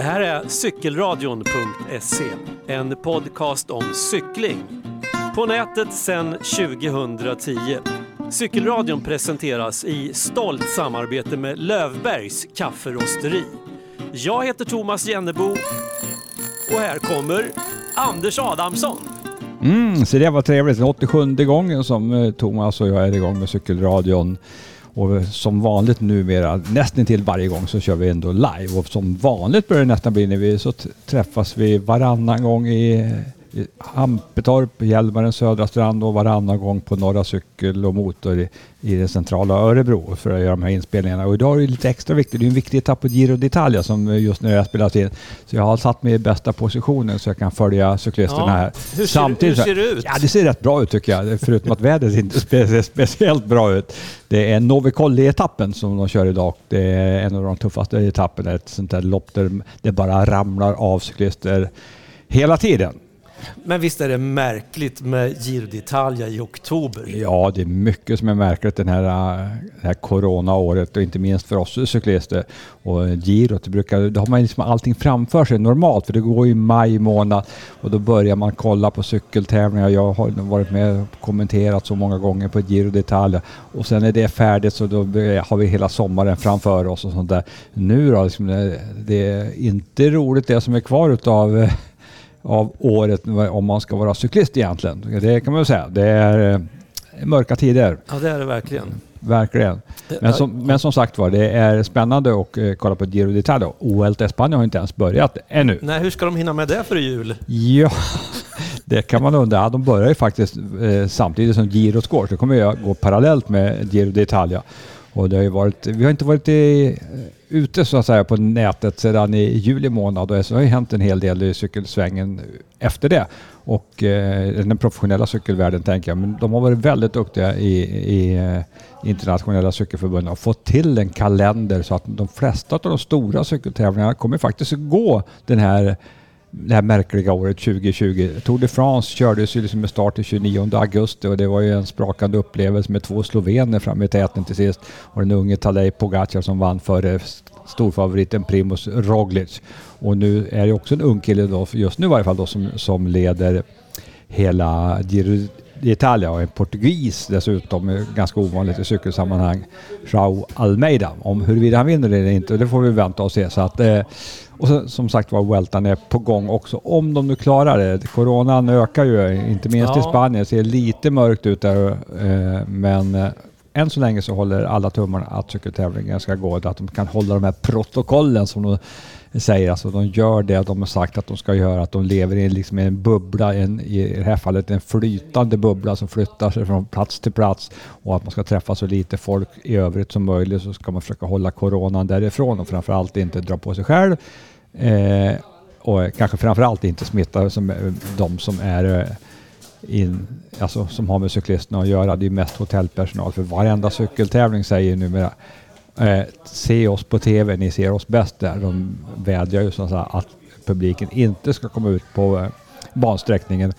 Det här är cykelradion.se, en podcast om cykling. På nätet sedan 2010. Cykelradion presenteras i stolt samarbete med Lövbergs kafferosteri. Jag heter Thomas Jennebo och här kommer Anders Adamsson. Mm, så det var trevligt. Den 87 gången som eh, Thomas och jag är igång med cykelradion. Och som vanligt numera, nästan till varje gång så kör vi ändå live. Och som vanligt börjar det nästan bli när vi så träffas vi varannan gång i i Hampetorp, Hjälmaren södra strand och varannan gång på Norra Cykel och Motor i, i det centrala Örebro för att göra de här inspelningarna. Och idag är det lite extra viktigt. Det är en viktig etapp på Giro d'Italia som just nu har spelats in. Så jag har satt mig i bästa positionen så jag kan följa cyklisterna ja. här. Hur ser, Samtidigt, hur ser det ut? Ja, det ser rätt bra ut tycker jag. Förutom att vädret inte ser speciellt bra ut. Det är Novicolli-etappen som de kör idag. Det är en av de tuffaste etapperna. Ett sånt där lopp där det bara ramlar av cyklister hela tiden. Men visst är det märkligt med Giro d'Italia i oktober? Ja, det är mycket som är märkligt den här, det här coronaåret och inte minst för oss cyklister. Och Giro, det brukar, då har man liksom allting framför sig normalt för det går i maj månad och då börjar man kolla på cykeltävlingar. Jag har varit med och kommenterat så många gånger på Giro d'Italia och sen är det färdigt så då har vi hela sommaren framför oss och sånt där. Nu då, liksom, det är inte roligt det som är kvar utav eh, av året om man ska vara cyklist egentligen. Det kan man väl säga. Det är eh, mörka tider. Ja, det är det verkligen. Verkligen. Men som, men som sagt var, det är spännande att uh, kolla på Giro d'Italia. OL Spanien har inte ens börjat ännu. Nej, hur ska de hinna med det för jul? Ja, det kan man undra. De börjar ju faktiskt uh, samtidigt som Girot går. Så det kommer ju gå parallellt med Giro d'Italia. Och det har ju varit, vi har inte varit i, eh, ute så att säga på nätet sedan i juli månad och så har ju hänt en hel del i cykelsvängen efter det. Och eh, den professionella cykelvärlden tänker jag, men de har varit väldigt duktiga i, i eh, internationella cykelförbundet och fått till en kalender så att de flesta av de stora cykeltävlingarna kommer faktiskt att gå den här det här märkliga året 2020. Tour de France kördes ju liksom med start den 29 augusti och det var ju en sprakande upplevelse med två slovener framme i täten till sist och den unge Tadej Pogacar som vann före storfavoriten Primoz Roglic. Och nu är det också en ung kille då, just nu i varje fall då, som, som leder hela Giro d'Italia och en portugis dessutom, eh, ganska ovanligt i cykelsammanhang, Joao Almeida. Om huruvida han vinner eller inte, det får vi vänta och se. Så att, eh, och så, som sagt var, Weltan är på gång också, om de nu klarar det. Coronan ökar ju, inte minst ja. i Spanien. Det ser lite mörkt ut där, eh, men eh, än så länge så håller alla tummarna att cykeltävlingen ska gå, att de kan hålla de här protokollen som de säger. Alltså de gör det de har sagt att de ska göra, att de lever i liksom en bubbla, en, i det här fallet en flytande bubbla som flyttar sig från plats till plats och att man ska träffa så lite folk i övrigt som möjligt så ska man försöka hålla coronan därifrån och framförallt inte dra på sig själv Eh, och kanske framförallt inte smitta som, eh, de som är eh, in, alltså, som har med cyklisterna att göra. Det är mest hotellpersonal. För varenda cykeltävling säger numera eh, se oss på TV, ni ser oss bäst där. De vädjar ju så att publiken inte ska komma ut på eh, bansträckningen.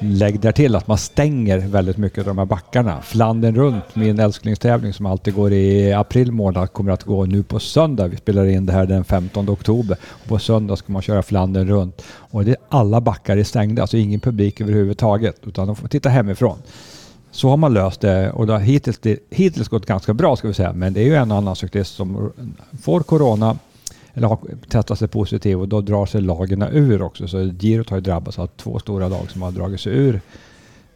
Lägg där till att man stänger väldigt mycket av de här backarna. Flandern runt, min älsklingstävling som alltid går i april månad, kommer att gå nu på söndag. Vi spelar in det här den 15 oktober. Och på söndag ska man köra Flandern runt. Och det alla backar är stängda, alltså ingen publik överhuvudtaget, utan de får titta hemifrån. Så har man löst det och det har hittills, hittills gått ganska bra ska vi säga, men det är ju en och annan cyklist som får corona eller har testat sig positiv och då drar sig lagen ur också. Så girot har ju drabbats av två stora lag som har dragit sig ur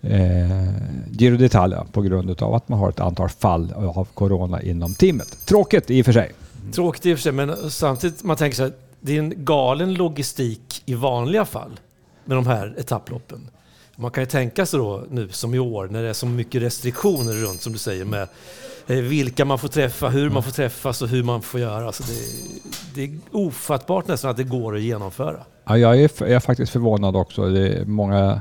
eh, Giro d'Italia på grund av att man har ett antal fall av corona inom teamet. Tråkigt i och för sig. Tråkigt i och för sig, men samtidigt man tänker så här, det är en galen logistik i vanliga fall med de här etapploppen. Man kan ju tänka sig då nu som i år när det är så mycket restriktioner runt som du säger med vilka man får träffa, hur man får träffas och hur man får göra. Alltså det, det är ofattbart nästan att det går att genomföra. Ja, jag, är, jag är faktiskt förvånad också. Många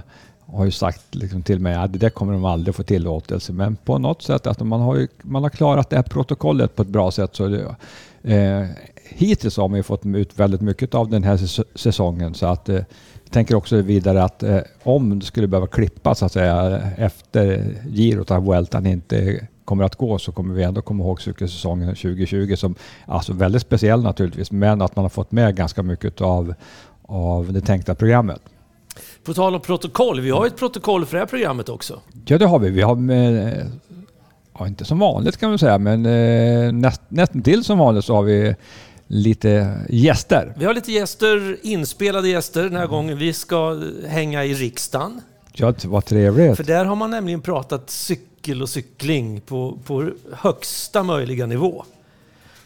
har ju sagt liksom till mig att det där kommer de aldrig få tillåtelse. Men på något sätt, att man har, ju, man har klarat det här protokollet på ett bra sätt. Så det, eh, hittills har man ju fått ut väldigt mycket av den här säsongen. Så att, eh, jag tänker också vidare att eh, om det skulle behöva klippas så att säga, efter girot, att Vueltan inte kommer att gå så kommer vi ändå komma ihåg cykelsäsongen 2020 som alltså väldigt speciell naturligtvis, men att man har fått med ganska mycket av, av det tänkta programmet. På tal om protokoll, vi har ett protokoll för det här programmet också. Ja, det har vi. Vi har med, ja, inte som vanligt kan man säga, men eh, näst, nästan till som vanligt så har vi lite gäster. Vi har lite gäster, inspelade gäster den här gången. Vi ska hänga i riksdagen. Ja, vad trevligt. För där har man nämligen pratat cykel och cykling på, på högsta möjliga nivå.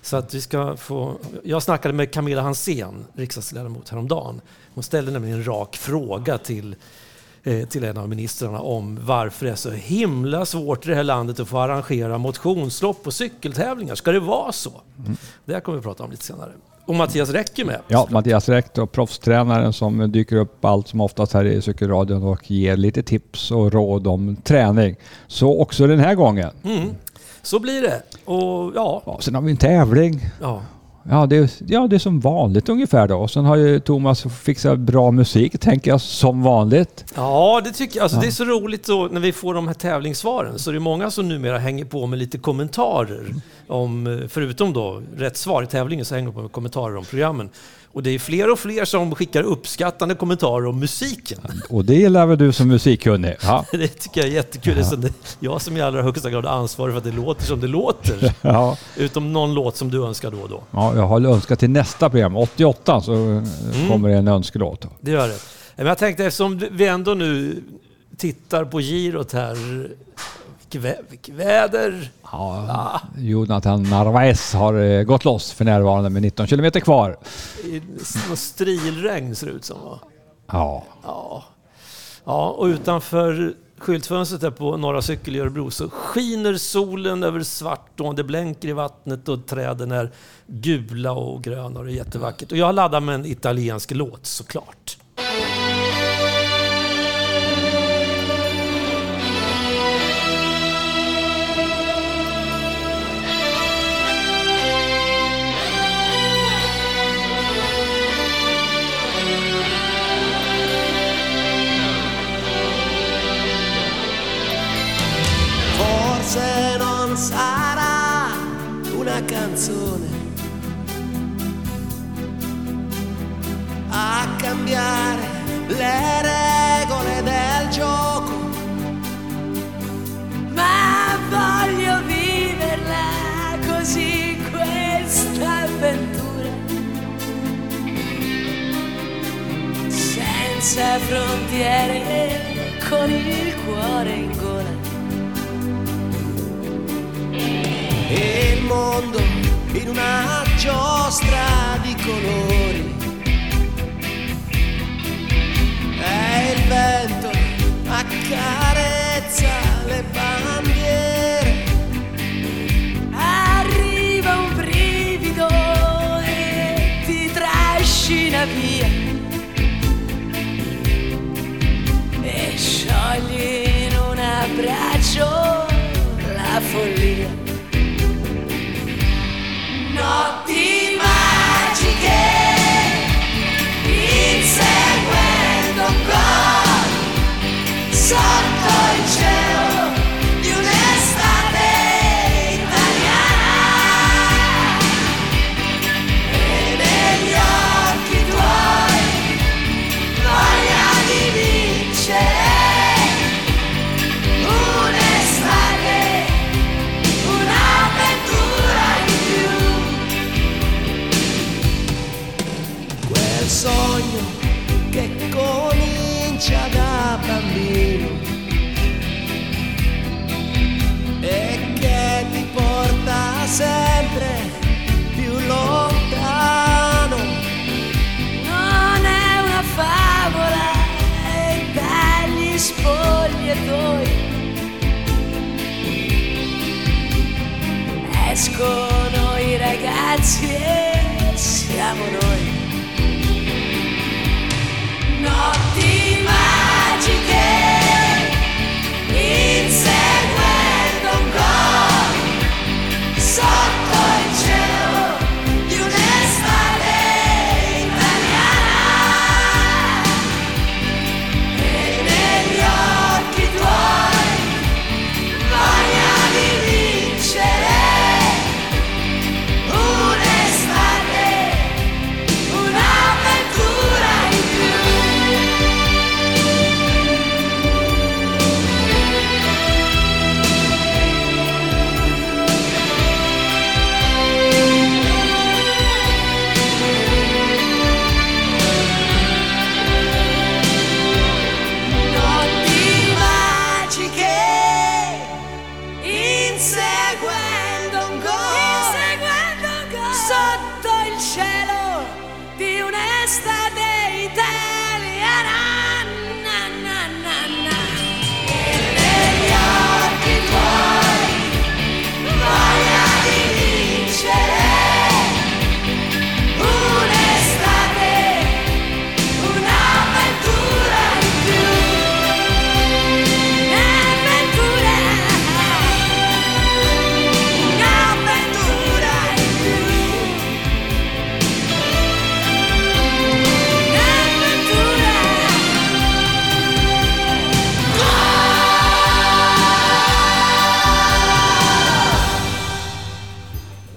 Så att vi ska få... Jag snackade med Camilla Hansén, riksdagsledamot, häromdagen. Hon ställde nämligen en rak fråga till, eh, till en av ministrarna om varför det är så himla svårt i det här landet att få arrangera motionslopp och cykeltävlingar. Ska det vara så? Mm. Det här kommer vi att prata om lite senare. Och Mattias Räck är med. Ja, Mattias Räck och proffstränaren som dyker upp allt som oftast här i cykelradion och ger lite tips och råd om träning. Så också den här gången. Mm. Så blir det. Och ja. ja sen har vi en tävling. Ja. Ja det, är, ja, det är som vanligt ungefär då. Och sen har ju Thomas fixat bra musik, tänker jag, som vanligt. Ja, det tycker jag. Alltså, ja. Det är så roligt då, när vi får de här tävlingssvaren. Så det är många som numera hänger på med lite kommentarer. Om, förutom då rätt svar i tävlingen så hänger de på med kommentarer om programmen. Och det är fler och fler som skickar uppskattande kommentarer om musiken. Och det gillar väl du som musikkunnig? Ja. det tycker jag är jättekul. Ja. Det är jag som i allra högsta grad är ansvarig för att det låter som det låter. Ja. Utom någon låt som du önskar då och då. Ja, jag har önskat till nästa program, 88, så mm. kommer det en önskelåt. Det gör det. Men jag tänkte eftersom vi ändå nu tittar på girot här vilket väder! Ja, ja. Jonathan Narvaez har eh, gått loss för närvarande med 19 kilometer kvar. Strilregn ser det ut som va? Ja. ja. Ja, och utanför skyltfönstret där på Norra Cykel i Örebro så skiner solen över svart och det blänker i vattnet och träden är gula och gröna och det är jättevackert. Och jag har laddat med en italiensk låt såklart. Canzone a cambiare le regole del gioco. Ma voglio viverla così questa avventura. Senza frontiere, con il cuore in gola. e mondo in una giostra di colori. E il vento accarezza le bandiere. Arriva un brivido e ti trascina via. E sciogli in un abbraccio la follia strong sempre più lontano. Non è una favola dagli spogliatoi. Escono i ragazzi e siamo noi.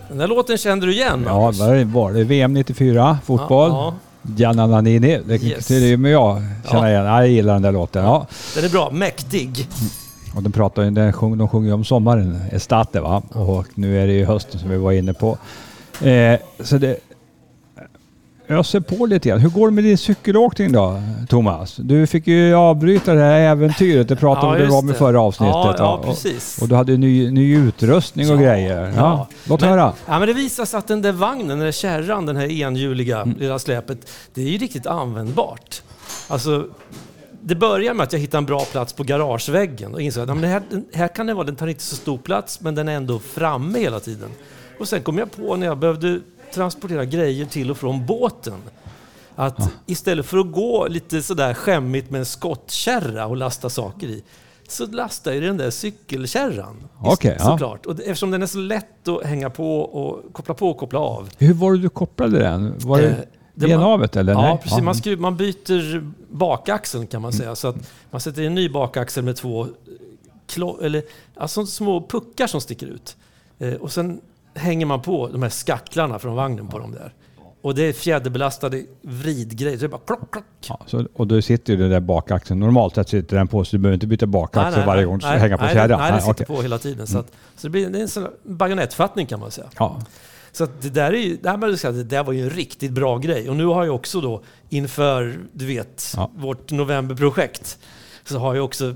Den där låten kände du igen? Ja, Anders? var det, var det VM 94, fotboll? Ja, Nannini, det Yes. är ju med jag känner igen. Ja, jag gillar den där låten. Ja. Den är bra. Mäktig. Och de, pratar den sjung, de sjunger ju om sommaren, Estate va? Och nu är det ju hösten som vi var inne på. Eh, så det öser på lite grann. Hur går det med din cykelåkning då, Thomas? Du fick ju avbryta det här äventyret. Det pratade Ja, om det. förra avsnittet. Ja, ja Och- precis. Och du hade ny, ny utrustning och Ja, grejer. Ja. Låt Men- höra. Ja, men det visar sig att den där vagnen, den där kärran, den här enhjuliga Mm. lilla släpet, det är ju riktigt användbart. Alltså, det börjar med att jag hittade en bra plats på garageväggen och insåg att men här, här kan det vara, den tar inte så stor plats men den är ändå framme hela tiden. Och sen kom jag på när jag behövde transportera grejer till och från båten att istället för att gå lite sådär skämmigt med en skottkärra och lasta saker i så lastar jag i den där cykelkärran. Ja. såklart. Och det- eftersom den är så lätt att hänga på och koppla på och koppla av. Hur var det du kopplade den? Var Eh, det det det var- navet eller? Ja, Nej? precis. Man, skruv, man byter bakaxeln kan man säga. Så att man sätter en ny bakaxel med två eller, alltså små puckar som sticker ut. Eh, och sen hänger man på de här skacklarna från vagnen på dem där. Och det är fjäderbelastade vridgrejer. Så det är bara klock, klock. Ja, så, och då sitter ju den där bakaxeln. Normalt sett sitter den på så du behöver inte byta bakaxel varje gång du ska hänga på nej, kärran. Nej, nej, det sitter okej. Mm. på hela tiden. Så, att, så det blir det är en sån bajonettfattning kan man säga. Ja. Så det där är ju, att det där var ju en riktigt bra grej. Och nu har jag också då inför, du vet, Ja. vårt novemberprojekt så har jag också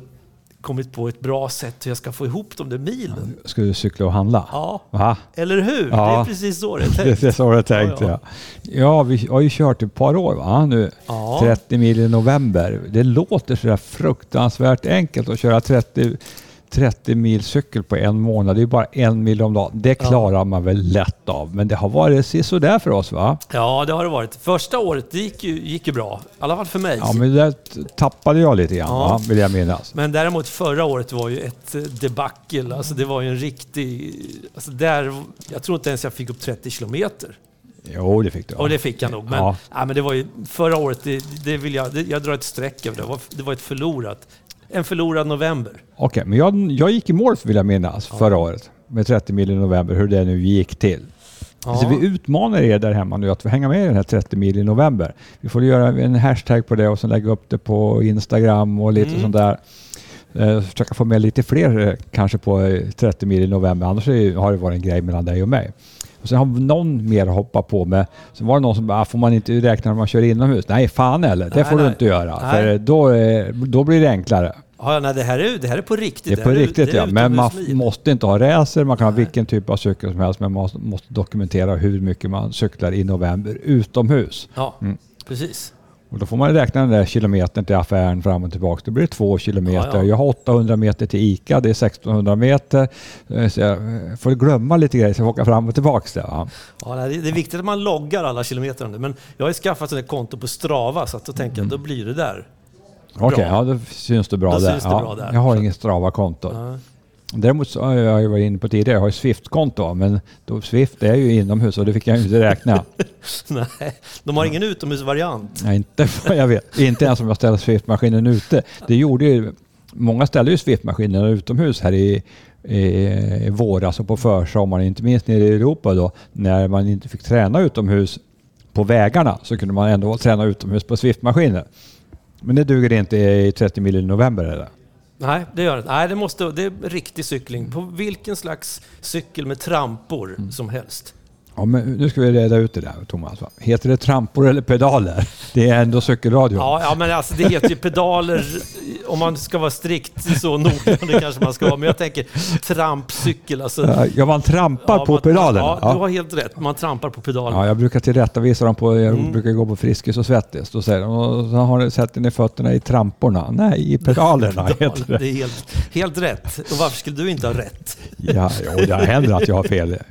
kommit på ett bra sätt hur jag ska få ihop de där milen. Ska du cykla och handla? Ja, Va? eller hur? Ja. Det är precis så det är Det tänkt. är så jag tänkte Ja, ja, ja. ja. ja, vi har ju kört ett par år va? nu. Ja. 30 mil i november. Det låter så där fruktansvärt enkelt att köra 30, 30 mil cykel på en månad. Det är bara en mil om dagen. Det Ja. klarar man väl lätt av. Men det har varit sådär för oss va? Ja, det har det varit. Första året det gick ju, gick ju bra. I alla fall för mig. Ja, men det där tappade jag lite grann Ja. va? vill jag minnas. Men däremot förra året var ju ett eh, debacle. Alltså det var ju en riktig... Alltså där, jag tror inte ens jag fick upp 30 kilometer. Jo, det fick du. Och det fick jag nog. Men, Ja. ja. men det var ju, förra året, det, det vill jag, det, jag drar ett streck över det. Det var, det var ett förlorat, en förlorad november. Okej, men jag, jag gick i mål vill jag minnas förra året med 30 mil i november, hur det nu gick till. Ja. Så vi utmanar er där hemma nu att hänga med i den här 30 mil i november. Vi får göra en hashtag på det och sen lägga upp det på Instagram och lite Mm. sånt där. Eh, försöka få med lite fler eh, kanske på eh, 30 mil i november. Annars har det varit en grej mellan dig och mig. Och sen har någon mer att hoppa på med. Sen var det någon som bara, "Ah, får man inte räkna när man kör inomhus? Nej, fan eller. Det Nej, får du nej. inte göra. Nej. För då, eh, då blir det enklare. Ja, nej, det, här är, det här är på riktigt. Det är på här riktigt det är ja. Men man måste inte ha racer, man kan ha vilken typ av cykel som helst. Men man måste, måste dokumentera hur mycket man cyklar i november utomhus. Ja, Mm. precis. Och då får man räkna den där kilometern till affären fram och tillbaka. Då blir det två kilometer. Ja, ja. Jag har 800 meter till ICA, det är 1600 meter. Eh, Så jag eh, får glömma lite grejer så jag får åka fram och tillbaka. Där? Ja, nej, det är viktigt att man loggar alla kilometer. Men jag har ju skaffat ett konto på Strava så att då tänker jag då blir det där. Okej, ja då syns det bra Då där. syns det ja, bra där. Jag har inget Strava-konto. Däremot så har jag ju varit inne på tidigare, jag har ju Swift-konto. Men då Swift är ju inomhus och det fick jag ju inte räkna. Nej, de har ingen utomhusvariant. Nej, inte vad jag vet. Inte ens om jag ställer Swift-maskinen ute. Det gjorde ju, många ställer ju Swift-maskinerna utomhus här i, i våras och på försommaren, inte minst nere i Europa då, när man inte fick träna utomhus på vägarna så kunde man ändå träna utomhus på Swift-maskiner. Men det duger inte i 30 mil i november eller? Nej, det gör det. Nej, det, måste, det är riktig cykling. På vilken slags cykel med trampor Mm. som helst. Ja, men nu ska vi reda ut det där Thomas. Heter det trampor eller pedaler? Det är ändå cykelradio. Ja, ja, men alltså det heter ju pedaler om man ska vara strikt så. Det kanske man ska vara. Men jag tänker trampcykel. Alltså, Ja, man trampar ja, på man- pedalerna. Ja, du har helt rätt. Man trampar på pedalerna. Ja, jag brukar tillrättavisa dem på, jag Mm. brukar gå på Friskis och Svettis. Då säger de, och så har sätter ni fötterna i tramporna. Nej, i pedalerna heter Det det. är helt, helt rätt. Och varför skulle du inte ha rätt? Ja, jo, det händer att jag har fel.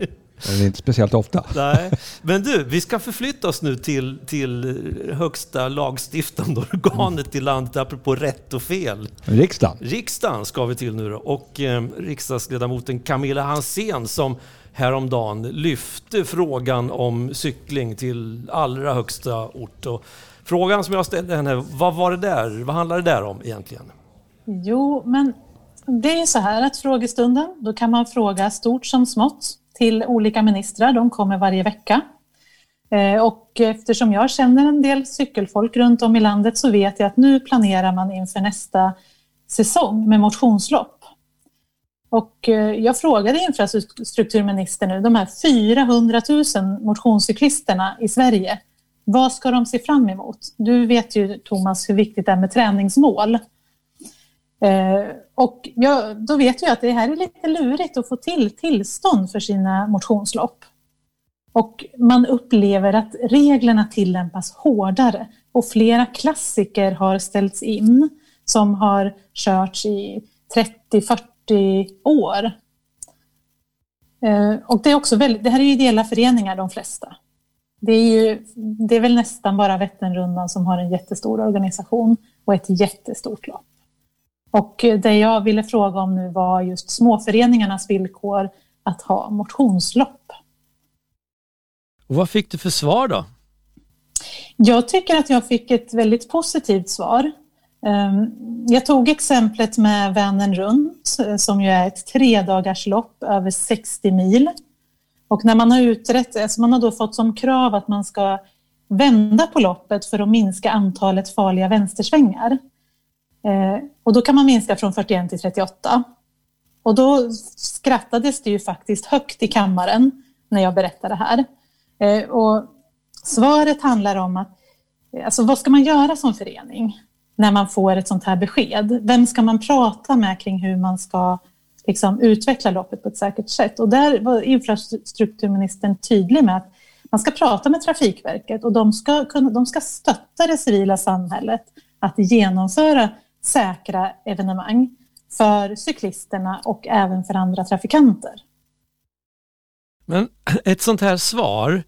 Men inte speciellt ofta. Nej. Men du, vi ska förflytta oss nu till, till högsta lagstiftande organet i landet, apropå rätt och fel. Riksdagen. Riksdagen ska vi till nu då. Och eh, riksdagsledamoten Camilla Hansén som häromdagen lyfte frågan om cykling till allra högsta ort. Och frågan som jag ställde henne, vad var det där? Vad handlar det där om egentligen? Jo, men det är så här att frågestunden, då kan man fråga stort som smått till olika ministrar. De kommer varje vecka. Eh, och eftersom jag känner en del cykelfolk runt om i landet så vet jag att nu planerar man inför nästa säsong med motionslopp. Och eh, jag frågade infrastrukturministern nu, de här 400 000 motionscyklisterna i Sverige, vad ska de se fram emot? Du vet ju Thomas hur viktigt det är med träningsmål. Eh, och jag, då vet jag att det här är lite lurigt att få till tillstånd för sina motionslopp. Och man upplever att reglerna tillämpas hårdare och flera klassiker har ställts in som har körts i 30-40 år. Eh, och det, är också väldigt, det här är ju ideella föreningar de flesta. Det är, ju, det är väl nästan bara Vätternrundan som har en jättestor organisation och ett jättestort lopp. Och det jag ville fråga om nu var just småföreningarnas villkor att ha motionslopp. Och vad fick du för svar då? Jag tycker att jag fick ett väldigt positivt svar. Ehm, jag tog exemplet med Vänern runt som ju är ett tredagarslopp över 60 mil. Och när man har utrett, alltså man har då fått som krav att man ska vända på loppet för att minska antalet farliga vänstersvängar. Eh, och då kan man minska från 41 till 38. Och då skrattades det ju faktiskt högt i kammaren när jag berättade det här. Eh, och svaret handlar om att, eh, alltså vad ska man göra som förening? när man får ett sånt här besked. Vem ska man prata med kring hur man ska liksom, utveckla loppet på ett säkert sätt? Och där var infrastrukturministern tydlig med att man ska prata med Trafikverket och de ska, kunna, de ska stötta det civila samhället att genomföra säkra evenemang för cyklisterna och även för andra trafikanter. Men ett sånt här svar,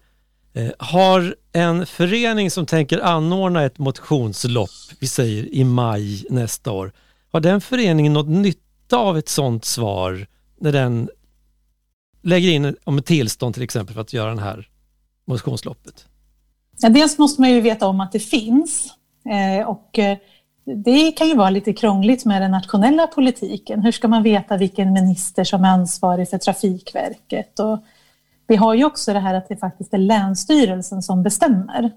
Eh, har en förening som tänker anordna ett motionslopp, vi säger i maj nästa år, har den föreningen något nytta av ett sånt svar när den lägger in om ett tillstånd till exempel för att göra det här motionsloppet? Ja, dels måste man ju veta om att det finns eh, och eh, det kan ju vara lite krångligt med den nationella politiken. Hur ska man veta vilken minister som är ansvarig för Trafikverket och vi har ju också det här att det faktiskt är Länsstyrelsen som bestämmer.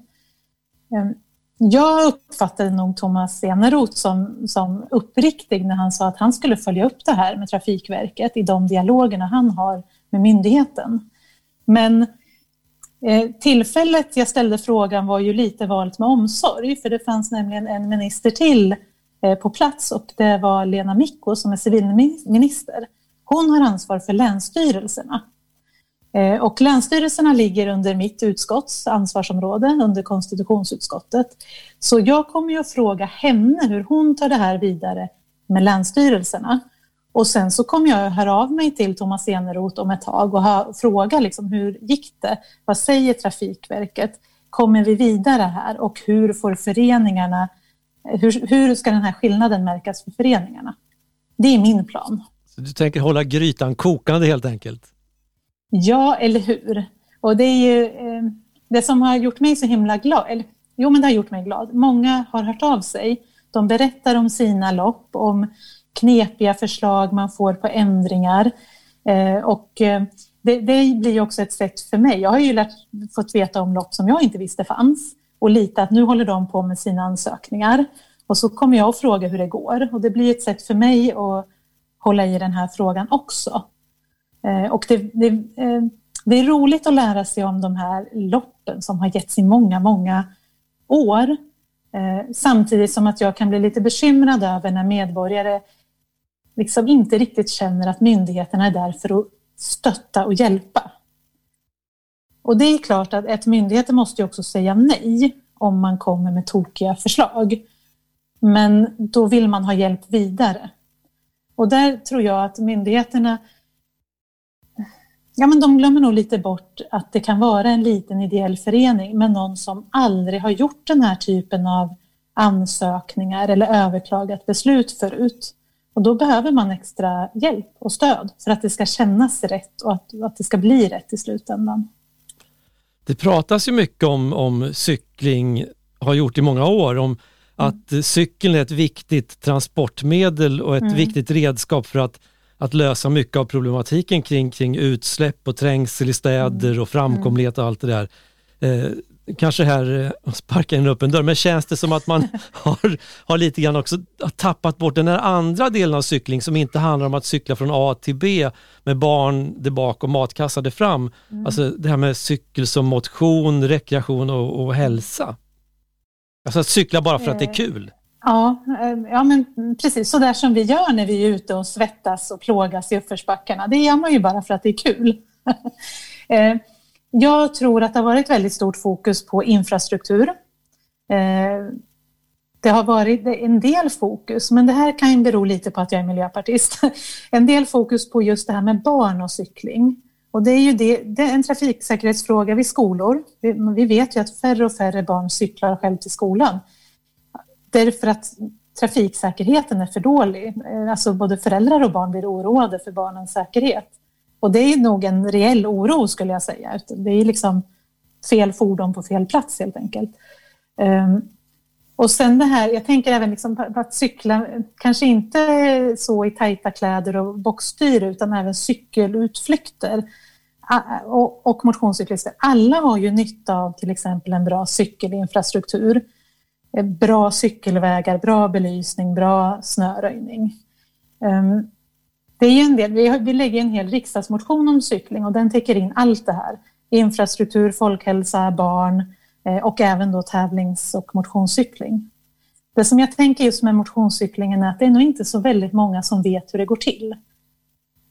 Ehm, jag uppfattade nog Thomas Eneroth som, som uppriktig när han sa att han skulle följa upp det här med Trafikverket i de dialogerna han har med myndigheten. Men Eh, tillfället jag ställde frågan var ju lite valt med omsorg för det fanns nämligen en minister till eh, på plats och det var Lena Micko som är civilminister. Hon har ansvar för länsstyrelserna eh, och länsstyrelserna ligger under mitt utskotts ansvarsområde, under konstitutionsutskottet. Så jag kommer ju att fråga henne hur hon tar det här vidare med länsstyrelserna. Och sen så kommer jag höra av mig till Thomas Eneroth om ett tag och fråga liksom, hur gick det? Vad säger Trafikverket? Kommer vi vidare här? Och hur får föreningarna, hur, hur ska den här skillnaden märkas för föreningarna? Det är min plan. Så du tänker hålla grytan kokande helt enkelt? Ja, eller hur? Och det är ju eh, det som har gjort mig så himla glad. Eller, jo, men det har gjort mig glad. Många har hört av sig. De berättar om sina lopp, om knepiga förslag man får på ändringar. Eh, och eh, det, det, blir också ett sätt för mig. Jag har ju lärt, fått veta om lopp som jag inte visste fanns och lite att nu håller de på med sina ansökningar. Och så kommer jag att fråga hur det går och det blir ett sätt för mig att hålla i den här frågan också. Eh, och det, det, det, är roligt att lära sig om de här loppen som har getts i många, många år. Samtidigt som att jag kan bli lite bekymrad över när medborgare liksom inte riktigt känner att myndigheterna är där för att stötta och hjälpa. Och det är klart att ett myndigheter måste ju också säga nej om man kommer med tokiga förslag. Men då vill man ha hjälp vidare. Och där tror jag att myndigheterna Ja, men de glömmer nog lite bort att det kan vara en liten ideell förening med någon som aldrig har gjort den här typen av ansökningar eller överklagat beslut förut. Och då behöver man extra hjälp och stöd för att det ska kännas rätt och att, att det ska bli rätt i slutändan. Det pratas ju mycket om, om cykling, har gjort i många år, om att mm. cykeln är ett viktigt transportmedel och ett mm. viktigt redskap för att att lösa mycket av problematiken kring, kring utsläpp och trängsel i städer och framkomlighet och allt det där. Eh, kanske här eh, sparka in en öppen dörr, men känns det som att man har, har lite grann också tappat bort den här andra delen av cykling som inte handlar om att cykla från A till B med barn där bak och matkassar där fram. Mm. Alltså det här med cykel som motion, rekreation och, och hälsa. Alltså att cykla bara för att det är kul. Ja, eh, ja men precis så där som vi gör när vi är ute och svettas och plågas i uppförsbackarna. Det gör man ju bara för att det är kul. Jag tror att det har varit väldigt stort fokus på infrastruktur. Eh, det har varit en del fokus, men det här kan ju bero lite på att jag är miljöpartist. En del fokus på just det här med barn och cykling. Och det är ju det, det är en trafiksäkerhetsfråga vid skolor. Vi, vi vet ju att färre och färre barn cyklar själv till skolan. Därför att trafiksäkerheten är för dålig. Eh, alltså både föräldrar och barn blir oroade för barnens säkerhet. Och det är nog en reell oro skulle jag säga. Det är liksom fel fordon på fel plats helt enkelt. Ehm, och sen det här, jag tänker även liksom på att cykla, kanske inte så i tajta kläder och boxstyr utan även cykelutflykter och, motionscyklister. Alla har ju nytta av till exempel en bra cykelinfrastruktur. Bra cykelvägar, bra belysning, bra snöröjning. Ehm, det är en del, vi, vi lägger en hel riksdagsmotion om cykling och den täcker in allt det här. Infrastruktur, folkhälsa, barn eh, och även då tävlings och motionscykling. Det som jag tänker just med motionscyklingen är att det är nog inte så väldigt många som vet hur det går till.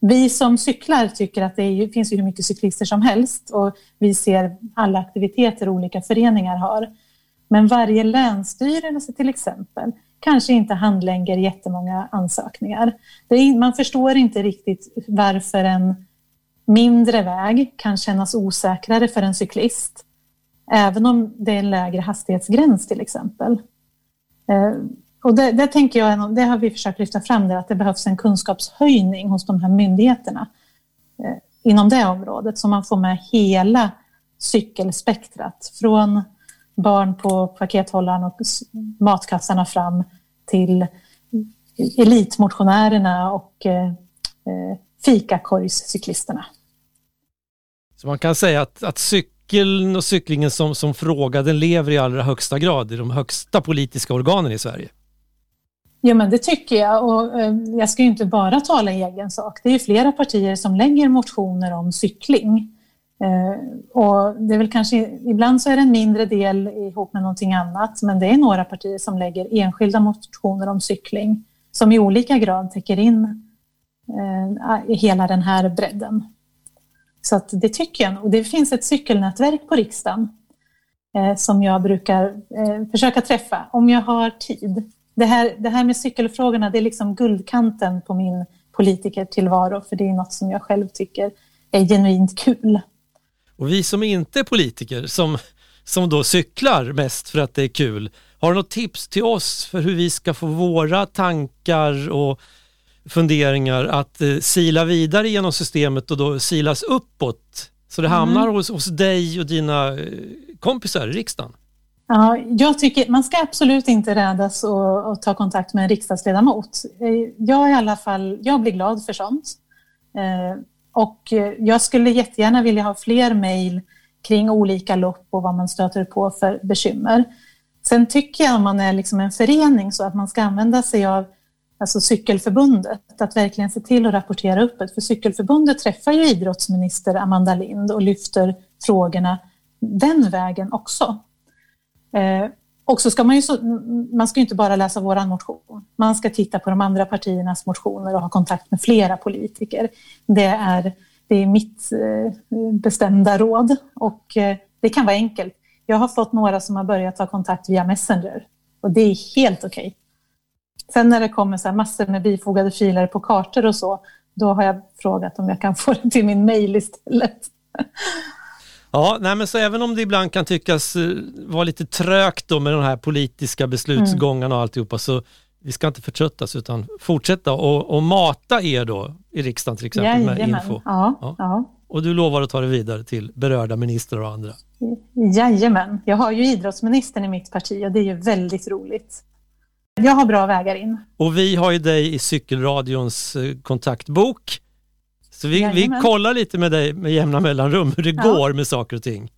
Vi som cyklar tycker att det är, finns ju hur mycket cyklister som helst och vi ser alla aktiviteter olika föreningar har. Men varje länsstyrelse till exempel kanske inte handlägger jättemånga ansökningar. Är, man förstår inte riktigt varför en mindre väg kan kännas osäkrare för en cyklist, även om det är en lägre hastighetsgräns till exempel. Eh, och det, det, tänker jag, det har vi försökt lyfta fram, det, att det behövs en kunskapshöjning hos de här myndigheterna eh, inom det området, så man får med hela cykelspektrat, från barn på pakethållaren och matkassarna fram till elitmotionärerna och eh, eh, fikakorgscyklisterna. Så man kan säga att, att cykeln och cyklingen som, som fråga, den lever i allra högsta grad i de högsta politiska organen i Sverige? Ja, men det tycker jag. Och, eh, jag ska ju inte bara tala i egen sak. Det är ju flera partier som lägger motioner om cykling. Eh, och det är väl kanske, ibland så är det en mindre del ihop med någonting annat, men det är några partier som lägger enskilda motioner om cykling som i olika grad täcker in eh, hela den här bredden. Så att det tycker jag nog. Det finns ett cykelnätverk på riksdagen eh, som jag brukar eh, försöka träffa om jag har tid. Det här, det här med cykelfrågorna, det är liksom guldkanten på min politikertillvaro, för det är något som jag själv tycker är genuint kul. Och vi som inte är politiker, som, som då cyklar mest för att det är kul, har du något tips till oss för hur vi ska få våra tankar och funderingar att eh, sila vidare genom systemet och då silas uppåt så det mm. hamnar hos, hos dig och dina eh, kompisar i riksdagen? Ja, jag tycker man ska absolut inte rädas att ta kontakt med en riksdagsledamot. Eh, jag i alla fall, jag blir glad för sånt. Och eh, jag skulle jättegärna vilja ha fler mejl kring olika lopp och vad man stöter på för bekymmer. Sen tycker jag om man är liksom en förening så att man ska använda sig av alltså Cykelförbundet, att verkligen se till att rapportera upp det. För Cykelförbundet träffar ju idrottsminister Amanda Lind och lyfter frågorna den vägen också. Eh, och så ska man ju så, man ska inte bara läsa vår motion. Man ska titta på de andra partiernas motioner och ha kontakt med flera politiker. Det är, det är mitt eh, bestämda råd och eh, det kan vara enkelt. Jag har fått några som har börjat ta kontakt via Messenger och det är helt okej. Okay. Sen när det kommer så här massor med bifogade filer på kartor och så, då har jag frågat om jag kan få det till min mail istället. Ja, nej men så även om det ibland kan tyckas uh, vara lite trögt då med de här politiska beslutsgångarna och alltihopa så vi ska inte förtröttas utan fortsätta och, och mata er då i riksdagen till exempel Jajamän. med info. Ja, ja. ja. Och du lovar att ta det vidare till berörda ministrar och andra? Jajamän. Jag har ju idrottsministern i mitt parti och det är ju väldigt roligt. Jag har bra vägar in. Och vi har ju dig i cykelradions eh, kontaktbok. Så vi, vi kollar lite med dig med jämna mellanrum hur det Ja. går med saker och ting.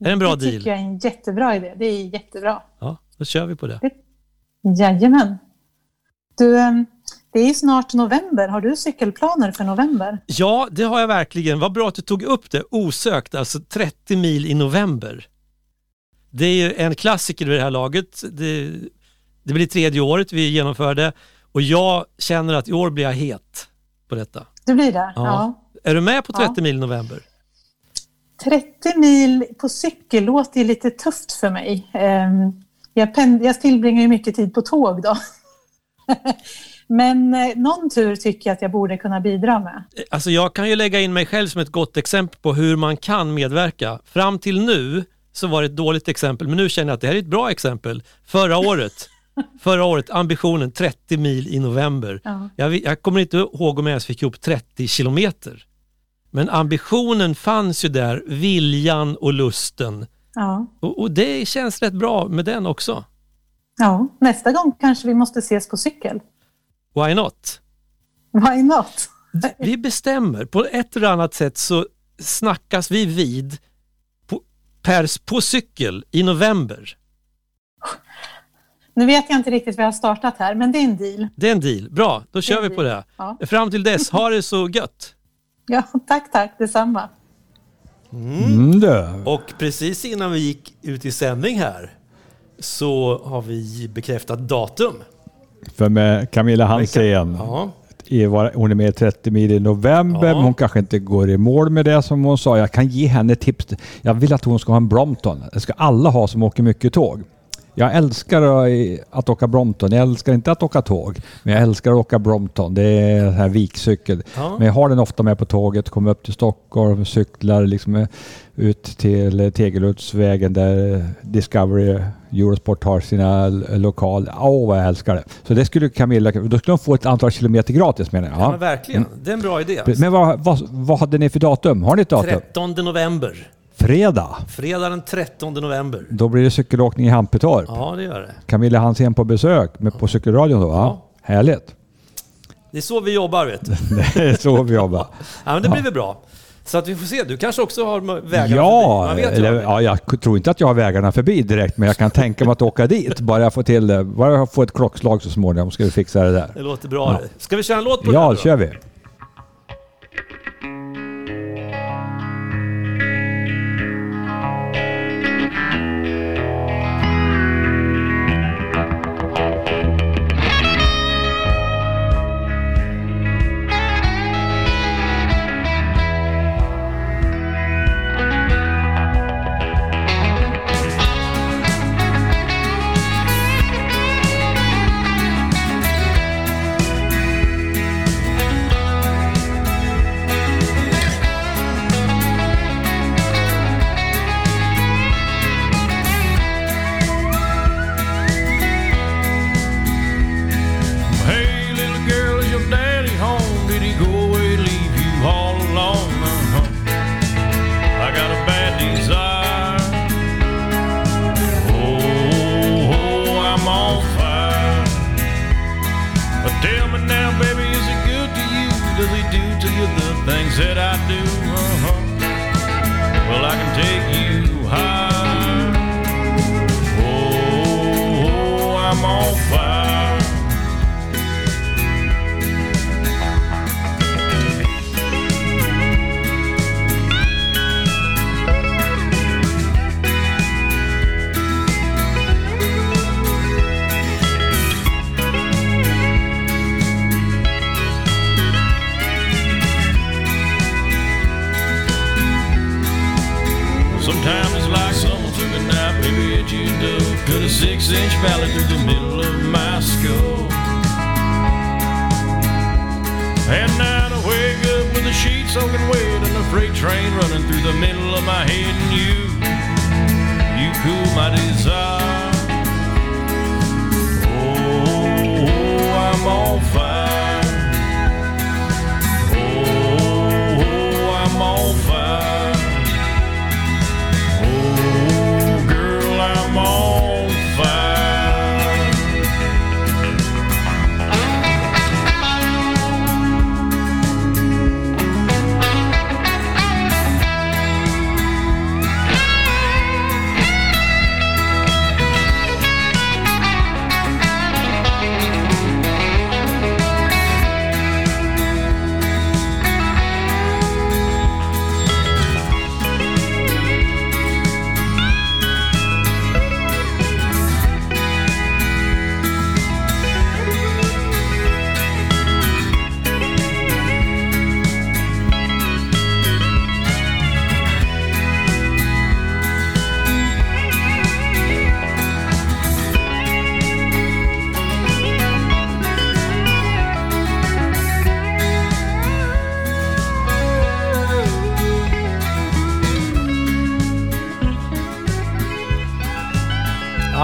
Är det en bra det deal? tycker jag är en jättebra idé. Det är jättebra. Ja, då kör vi på det. Jajamän. Du, eh, det är snart november. Har du cykelplaner för november? Ja, det har jag verkligen. Vad bra att du tog upp det osökt, alltså 30 mil i november. Det är ju en klassiker vid det här laget. Det, det blir tredje året vi genomför det och jag känner att i år blir jag het på detta. Du blir det? Ja. Är du med på 30 Ja. mil november? 30 mil på cykel låter lite tufft för mig. Ehm, Jag, pend- jag tillbringar ju mycket tid på tåg då. Men eh, någon tur tycker jag att jag borde kunna bidra med. Alltså jag kan ju lägga in mig själv som ett gott exempel på hur man kan medverka. Fram till nu så var det ett dåligt exempel, men nu känner jag att det här är ett bra exempel. Förra året, förra året ambitionen 30 mil i november. Ja. Jag, jag kommer inte ihåg om jag ens fick ihop 30 kilometer. Men ambitionen fanns ju där, viljan och lusten. Ja. Och, och det känns rätt bra med den också. ja, nästa gång kanske vi måste ses på cykel. Why not? Why not? Vi bestämmer, på ett eller annat sätt så snackas vi vid på, pers på cykel i november. Nu vet jag inte riktigt vad jag har startat här, men det är en deal. Det är en deal. Bra, då kör vi på det. Ja. Fram till dess, ha det så gött. Ja, tack, tack, detsamma. Mm. Och precis innan vi gick ut i sändning här så har vi bekräftat datum. För med Camilla Hansén, Ja, hon är med i 30 mil i november, Ja. men hon kanske inte går i mål med det som hon sa. Jag kan ge henne tips. Jag vill att hon ska ha en Brompton. Det ska alla ha som åker mycket tåg. Jag älskar att- att åka Brompton. Jag älskar inte att åka tåg, men jag älskar att åka Brompton. Det är en här vikcykel. Ja. Men jag har den ofta med på tåget, kommer upp till Stockholm, cyklar liksom eh, ut till eh, Tegeluddsvägen där eh, Discovery Eurosport har sina l- lokal. Åh, vad jag älskar det. Så det skulle Camilla, då skulle hon få ett antal kilometer gratis menar jag. ja. Ja. verkligen. Det är en bra idé. Men vad, vad, vad hade ni för datum? Har ni ett datum? 13 november. Fredag. Fredag den 13 november. Då blir det cykelåkning i Hampetorp. Ja, det gör det. Camilla Hansén på besök med, på cykelradion då va? Ja. Härligt. Det är så vi jobbar vet du. Det är så vi jobbar. Ja, men det blir väl bra. Så att vi får se. Du kanske också har vägarna Ja, förbi. Eller, ja, jag tror inte att jag har vägarna förbi direkt, men jag kan tänka mig att åka dit. Bara jag får till det. Bara jag får ett klockslag så småningom ska vi fixa det där. Det låter bra Ja. det. Ska vi köra en låt på det Ja, då? kör vi.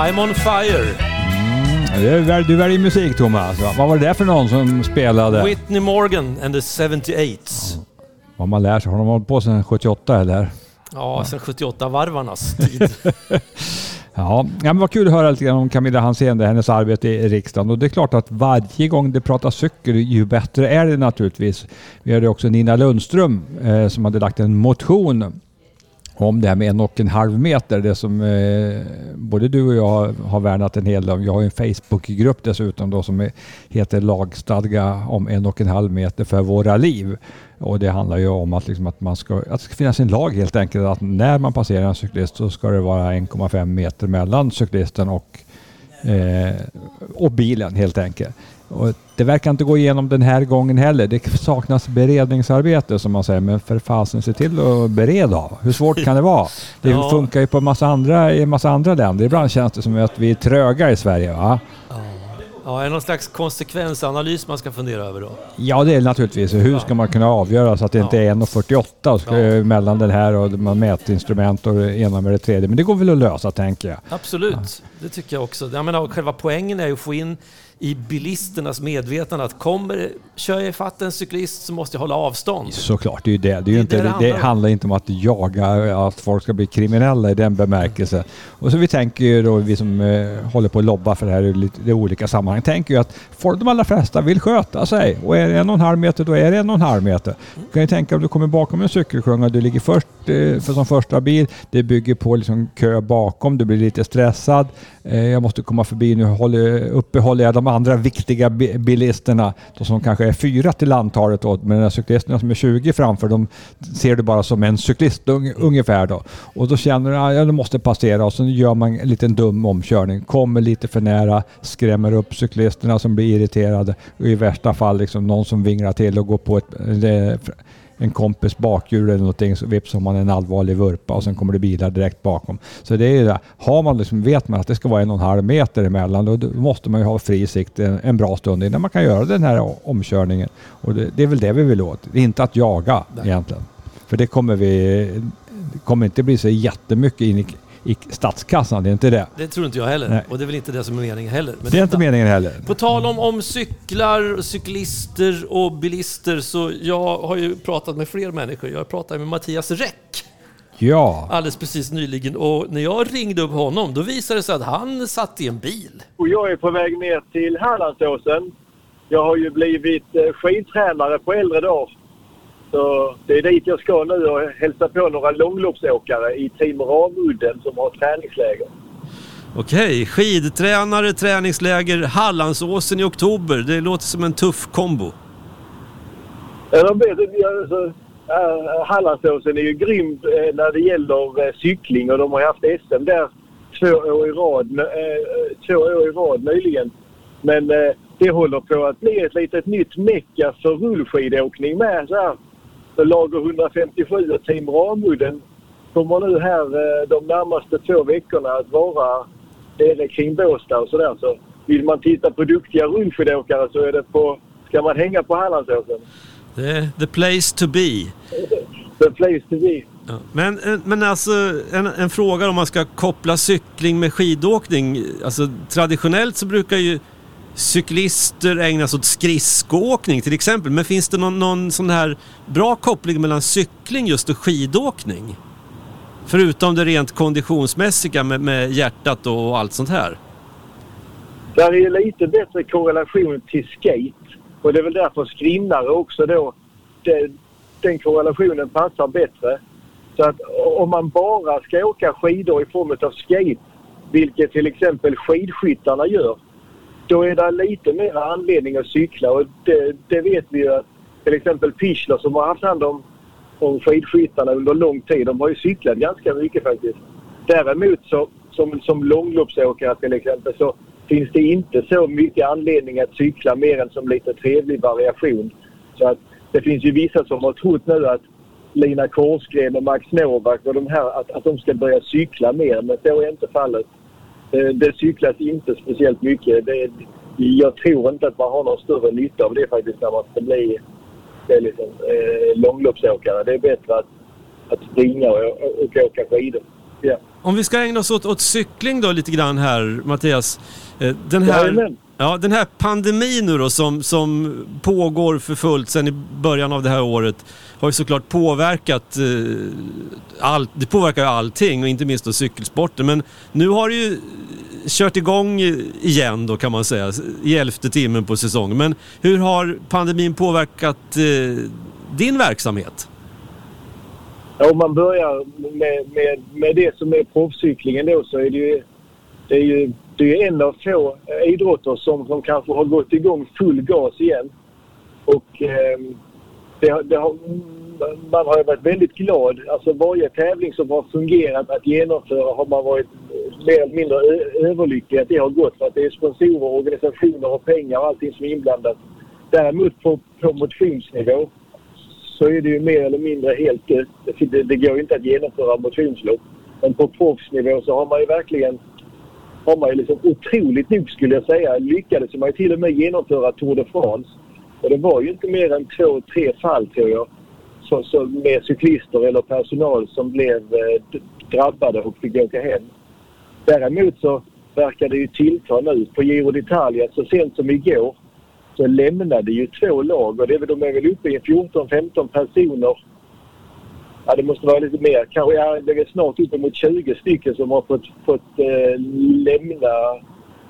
I'm on fire. Du, väl- du väljer musik Thomas. Va? Vad var det där för någon som spelade? Whitney Morgan and the 78s. Vad man lär sig. Har de hållit på sedan 78 eller? Ja, sen 78-varvarnas tid. Ja, ja men vad kul att höra lite grann om Camilla Hansén, hennes arbete i riksdagen. Och det är klart att varje gång det pratas cykel, ju bättre är det naturligtvis. Vi hade också Nina Lundström eh, som hade lagt en motion om det här med en och en halv meter. Det som eh, både du och jag har värnat en hel del om. Jag har en Facebookgrupp dessutom då som heter Lagstadga om en och en halv meter för våra liv. Och det handlar ju om att, liksom att, man ska, att det ska finnas en lag helt enkelt. Att när man passerar en cyklist så ska det vara 1,5 meter mellan cyklisten och, eh, och bilen helt enkelt. Och det verkar inte gå igenom den här gången heller. Det saknas beredningsarbete som man säger, men för fasen se till att bereda. Hur svårt kan det vara? Det Ja. funkar ju på en massa andra, i en massa andra länder. Ibland känns det som att vi är tröga i Sverige. Va? Ja, är det någon slags konsekvensanalys man ska fundera över då? Ja, det är naturligtvis. Hur ska man kunna avgöra så att det inte är 1,48 och ska- Ja. mellan den här och mätinstrument och det ena med det tredje. Men det går väl att lösa tänker jag. Absolut, det tycker jag också. Jag menar, själva poängen är ju att få in i bilisternas medvetande att kommer, kör jag ifatt en cyklist så måste jag hålla avstånd. Såklart, det är ju det. Det, är ju Det är inte, det det, det det handlar inte om att jaga, att folk ska bli kriminella i den bemärkelsen. Och så vi tänker ju då, vi som eh, håller på att lobba för det här i lite olika sammanhang, tänker ju att folk, de allra flesta vill sköta sig. Och är det en och en halv meter, då är det en och en halv meter. Du kan ju tänka om du kommer bakom en cykelklunga, du ligger först eh, för som första bil, det bygger på liksom kö bakom, du blir lite stressad. Eh, jag måste komma förbi, nu håller, uppehåller jag de andra viktiga bilisterna, de som kanske är fyra till antalet då, men de cyklisterna som är 20 framför, de ser du bara som en cyklist ungefär då. Och då känner du att ja, du måste passera. Och så gör man en liten dum omkörning, kommer lite för nära, skrämmer upp cyklisterna som blir irriterade. Och i värsta fall liksom någon som vinglar till och går på ett, en kompis bakhjul eller någonting så vips har man en allvarlig vurpa och sen kommer det bilar direkt bakom. Så det är. Har man liksom, vet man att det ska vara en och en halv meter emellan då måste man ju ha fri sikt en, en bra stund innan man kan göra den här omkörningen. Och det, det är väl det vi vill åt. Det är inte att jaga egentligen. För det kommer vi... Det kommer inte bli så jättemycket in i, i statskassan, det är inte det. Det tror inte jag heller. Nej. Och det är väl inte det som är meningen heller. Men Det är inte meningen heller. På tal om, om cyklar, cyklister och bilister så jag har ju pratat med fler människor. Jag pratade med Mattias Räck Ja, alldeles precis nyligen och när jag ringde upp honom då visade det sig att han satt i en bil. Och jag är på väg ner till Hallandsåsen. Jag har ju blivit eh, skidtränare på äldre dagar. Så det är dit jag ska nu och hälsa på några långloppsåkare i Team Ramudden som har träningsläger. Okej, skidtränare, träningsläger, Hallandsåsen i oktober. Det låter som en tuff kombo. Ja, alltså, äh, Hallandsåsen är ju grym eh, när det gäller eh, cykling och de har haft SM där två år i rad, eh, två år i rad nyligen. Men eh, det håller på att bli ett litet nytt mecka för rullskidåkning med. Så här. Så Lager 157 och Team Ramudden kommer nu här eh, de närmaste två veckorna att vara nere kring Båstad och sådär. Så vill man titta på duktiga rullskidåkare så är det på, ska man hänga på Hallandsåsen. Är the place to be. The place to be. Ja. Men, eh, men alltså en, en fråga om man ska koppla cykling med skidåkning. Alltså traditionellt så brukar ju cyklister ägnar sig åt skridskoåkning till exempel. Men finns det någon, någon sån här bra koppling mellan cykling just och skidåkning? Förutom det rent konditionsmässiga med, med hjärtat och allt sånt här. Där är ju lite bättre korrelation till skate. Och det är väl därför skrinnare också då, det, den korrelationen passar bättre. Så att om man bara ska åka skidor i form av skate, vilket till exempel skidskyttarna gör, då är det lite mer anledning att cykla. Och det, det vet vi ju att till exempel Pichler som har haft hand om, om skidskyttarna under lång tid, de har ju cyklat ganska mycket faktiskt. Däremot så, som, som långloppsåkare till exempel så finns det inte så mycket anledning att cykla mer än som lite trevlig variation. Så att det finns ju vissa som har trott nu att Lina Korsgren och Max Novak och de här att, att de ska börja cykla mer, men så är inte fallet. Eh, Det cyklas inte speciellt mycket. Det, jag tror inte att man har någon större nytta av det faktiskt när man ska bli det är liksom, eh, långloppsåkare. Det är bättre att, att springa och, och, och åka skidor Ja. Om vi ska ägna oss åt, åt cykling då lite grann här, Mattias. Eh, Den här, Jajamän ja, den här pandemin nu då som, som pågår för fullt sedan i början av det här året har ju såklart påverkat eh, allt. Det påverkar ju allting och inte minst då cykelsporten. Men nu har det ju kört igång igen då kan man säga i elfte timmen på säsongen. Men hur har pandemin påverkat eh, din verksamhet? Ja, Om man börjar med, med, med det som är proffscyklingen då så är det ju, det är ju det är en av få eh, idrotter som, som kanske har gått igång full gas igen. Och eh, det, det har, man har ju varit väldigt glad. Alltså varje tävling som har fungerat att genomföra har man varit eh, mer eller mindre överlycklig att det har gått. För att det är sponsorer, organisationer och pengar och allting som är inblandat. Däremot på, på motionsnivå så är det ju mer eller mindre helt dött. Det, det, det går ju inte att genomföra motionslopp. Men på proffsnivå så har man ju verkligen har man ju liksom otroligt nog skulle jag säga lyckades man ju till och med genomföra Tour de France. Och det var ju inte mer än två, tre fall tror jag så, så med cyklister eller personal som blev eh, drabbade och fick åka hem. Däremot så verkar det ju tillta nu. På Giro d'Italia så sent som igår så lämnade ju två lag och det är väl, de är väl uppe i 14-15 personer. Ja, det måste vara lite mer. Kanske ja, det är snart uppemot 20 stycken som har fått, fått eh, lämna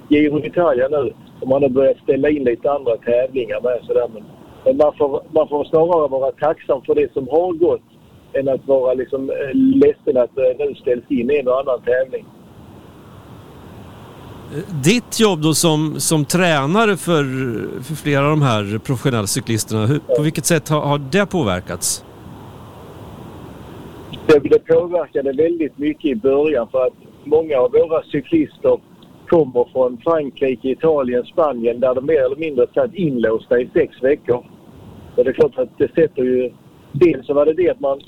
Giro d'Italia nu. Man har börjat ställa in lite andra tävlingar med. Sådär. Men, men man, får, man får snarare vara tacksam för det som har gått än att vara liksom, eh, ledsen att eh, nu ställs in en och annan tävling. Ditt jobb då som, som tränare för, för flera av de här professionella cyklisterna, hur, på vilket sätt har, har det påverkats? Det, det påverkade väldigt mycket i början för att många av våra cyklister kommer från Frankrike, Italien, Spanien där de mer eller mindre satt inlåsta i sex veckor. Och det är klart att det sätter ju... Dels så var det det att man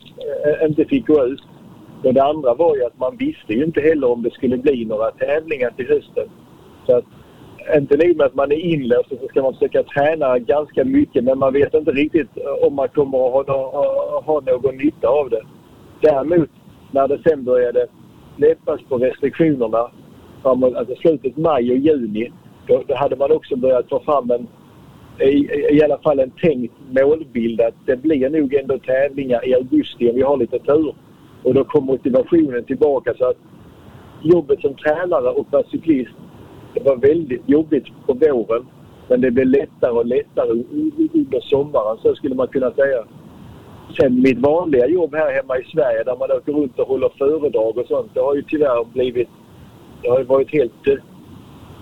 eh, inte fick gå ut. Och det andra var ju att man visste ju inte heller om det skulle bli några tävlingar till hösten. Så att inte nog med att man är inlåst så ska man försöka träna ganska mycket men man vet inte riktigt eh, om man kommer att ha, ha, ha någon nytta av det. Däremot när det sen började släppas på restriktionerna framåt alltså slutet maj och juni då, då hade man också börjat ta fram en i, i alla fall en tänkt målbild att det blir nog ändå tävlingar i augusti om vi har lite tur. Och då kom motivationen tillbaka så att jobbet som tränare och vara cyklist det var väldigt jobbigt på våren men det blev lättare och lättare under sommaren så skulle man kunna säga. Sen mitt vanliga jobb här hemma i Sverige där man åker runt och håller föredrag och sånt det har ju tyvärr blivit det har ju varit helt dött.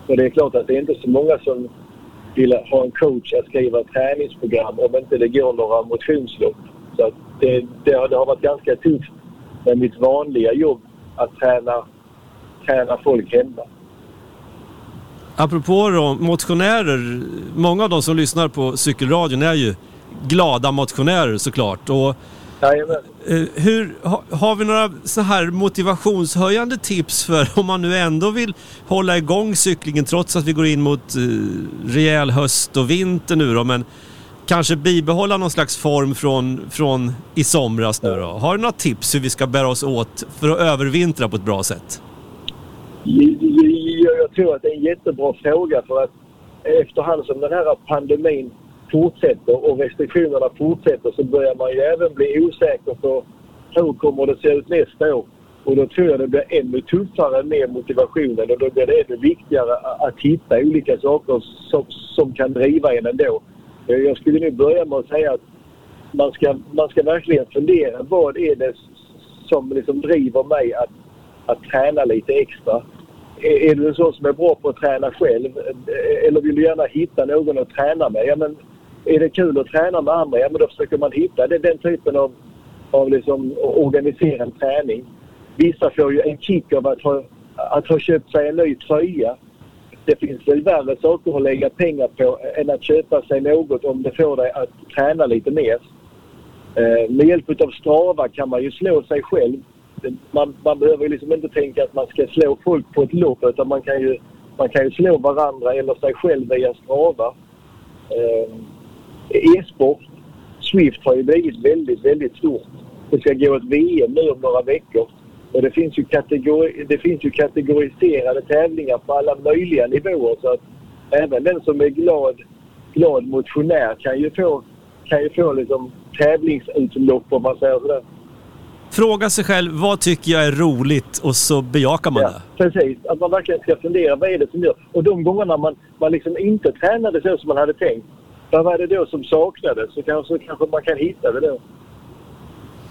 Och det är klart att det är inte så många som vill ha en coach att skriva träningsprogram om inte det går några motionslopp. Så att det, det, har, det har varit ganska tufft med mitt vanliga jobb att träna, träna folk hemma. Apropå då, motionärer, många av de som lyssnar på cykelradion är ju glada motionärer såklart. Och Jajamän. Eh, Hur, ha, har vi några så här motivationshöjande tips för om man nu ändå vill hålla igång cyklingen trots att vi går in mot eh, rejäl höst och vinter nu då men kanske bibehålla någon slags form från, från i somras nu då? Har du några tips hur vi ska bära oss åt för att övervintra på ett bra sätt? Jag tror att det är en jättebra fråga för att efterhand som den här pandemin fortsätter och restriktionerna fortsätter så börjar man ju även bli osäker på hur kommer det se ut nästa år. Och då tror jag det blir ännu tuffare med motivationen och då blir det ännu viktigare att hitta olika saker som, som kan driva en ändå. Eh, jag skulle nu börja med att säga att man ska, man ska verkligen fundera vad är det som liksom driver mig att, att träna lite extra. Är, är du en sån som är bra på att träna själv eh, eller vill du gärna hitta någon att träna med? Ja, men är det kul att träna med andra? Ja, men då försöker man hitta det, den typen av, av liksom organiserad träning. Vissa får ju en kick av att ha, att ha köpt sig en ny tröja. Det finns väl värre saker att lägga pengar på än att köpa sig något om det får dig att träna lite mer. Eh, med hjälp av Strava kan man ju slå sig själv. Man, man behöver ju liksom inte tänka att man ska slå folk på ett lopp utan man kan ju, man kan ju slå varandra eller sig själv via Strava. Eh, E-sport, Swift har ju blivit väldigt, väldigt stort. Det ska gå ett VM nu om några veckor. Och det finns, ju kategori, det finns ju kategoriserade tävlingar på alla möjliga nivåer så att även den som är glad, glad motionär kan ju få, kan ju få liksom tävlingsutlopp om man säger sådär. Fråga sig själv, vad tycker jag är roligt? Och så bejakar man Ja, det. precis. Att man verkligen ska fundera, vad är det som gör? Och de gångerna man, man liksom inte tränade så som man hade tänkt, vad var det då som saknades? Så kanske, kanske man kan hitta det då.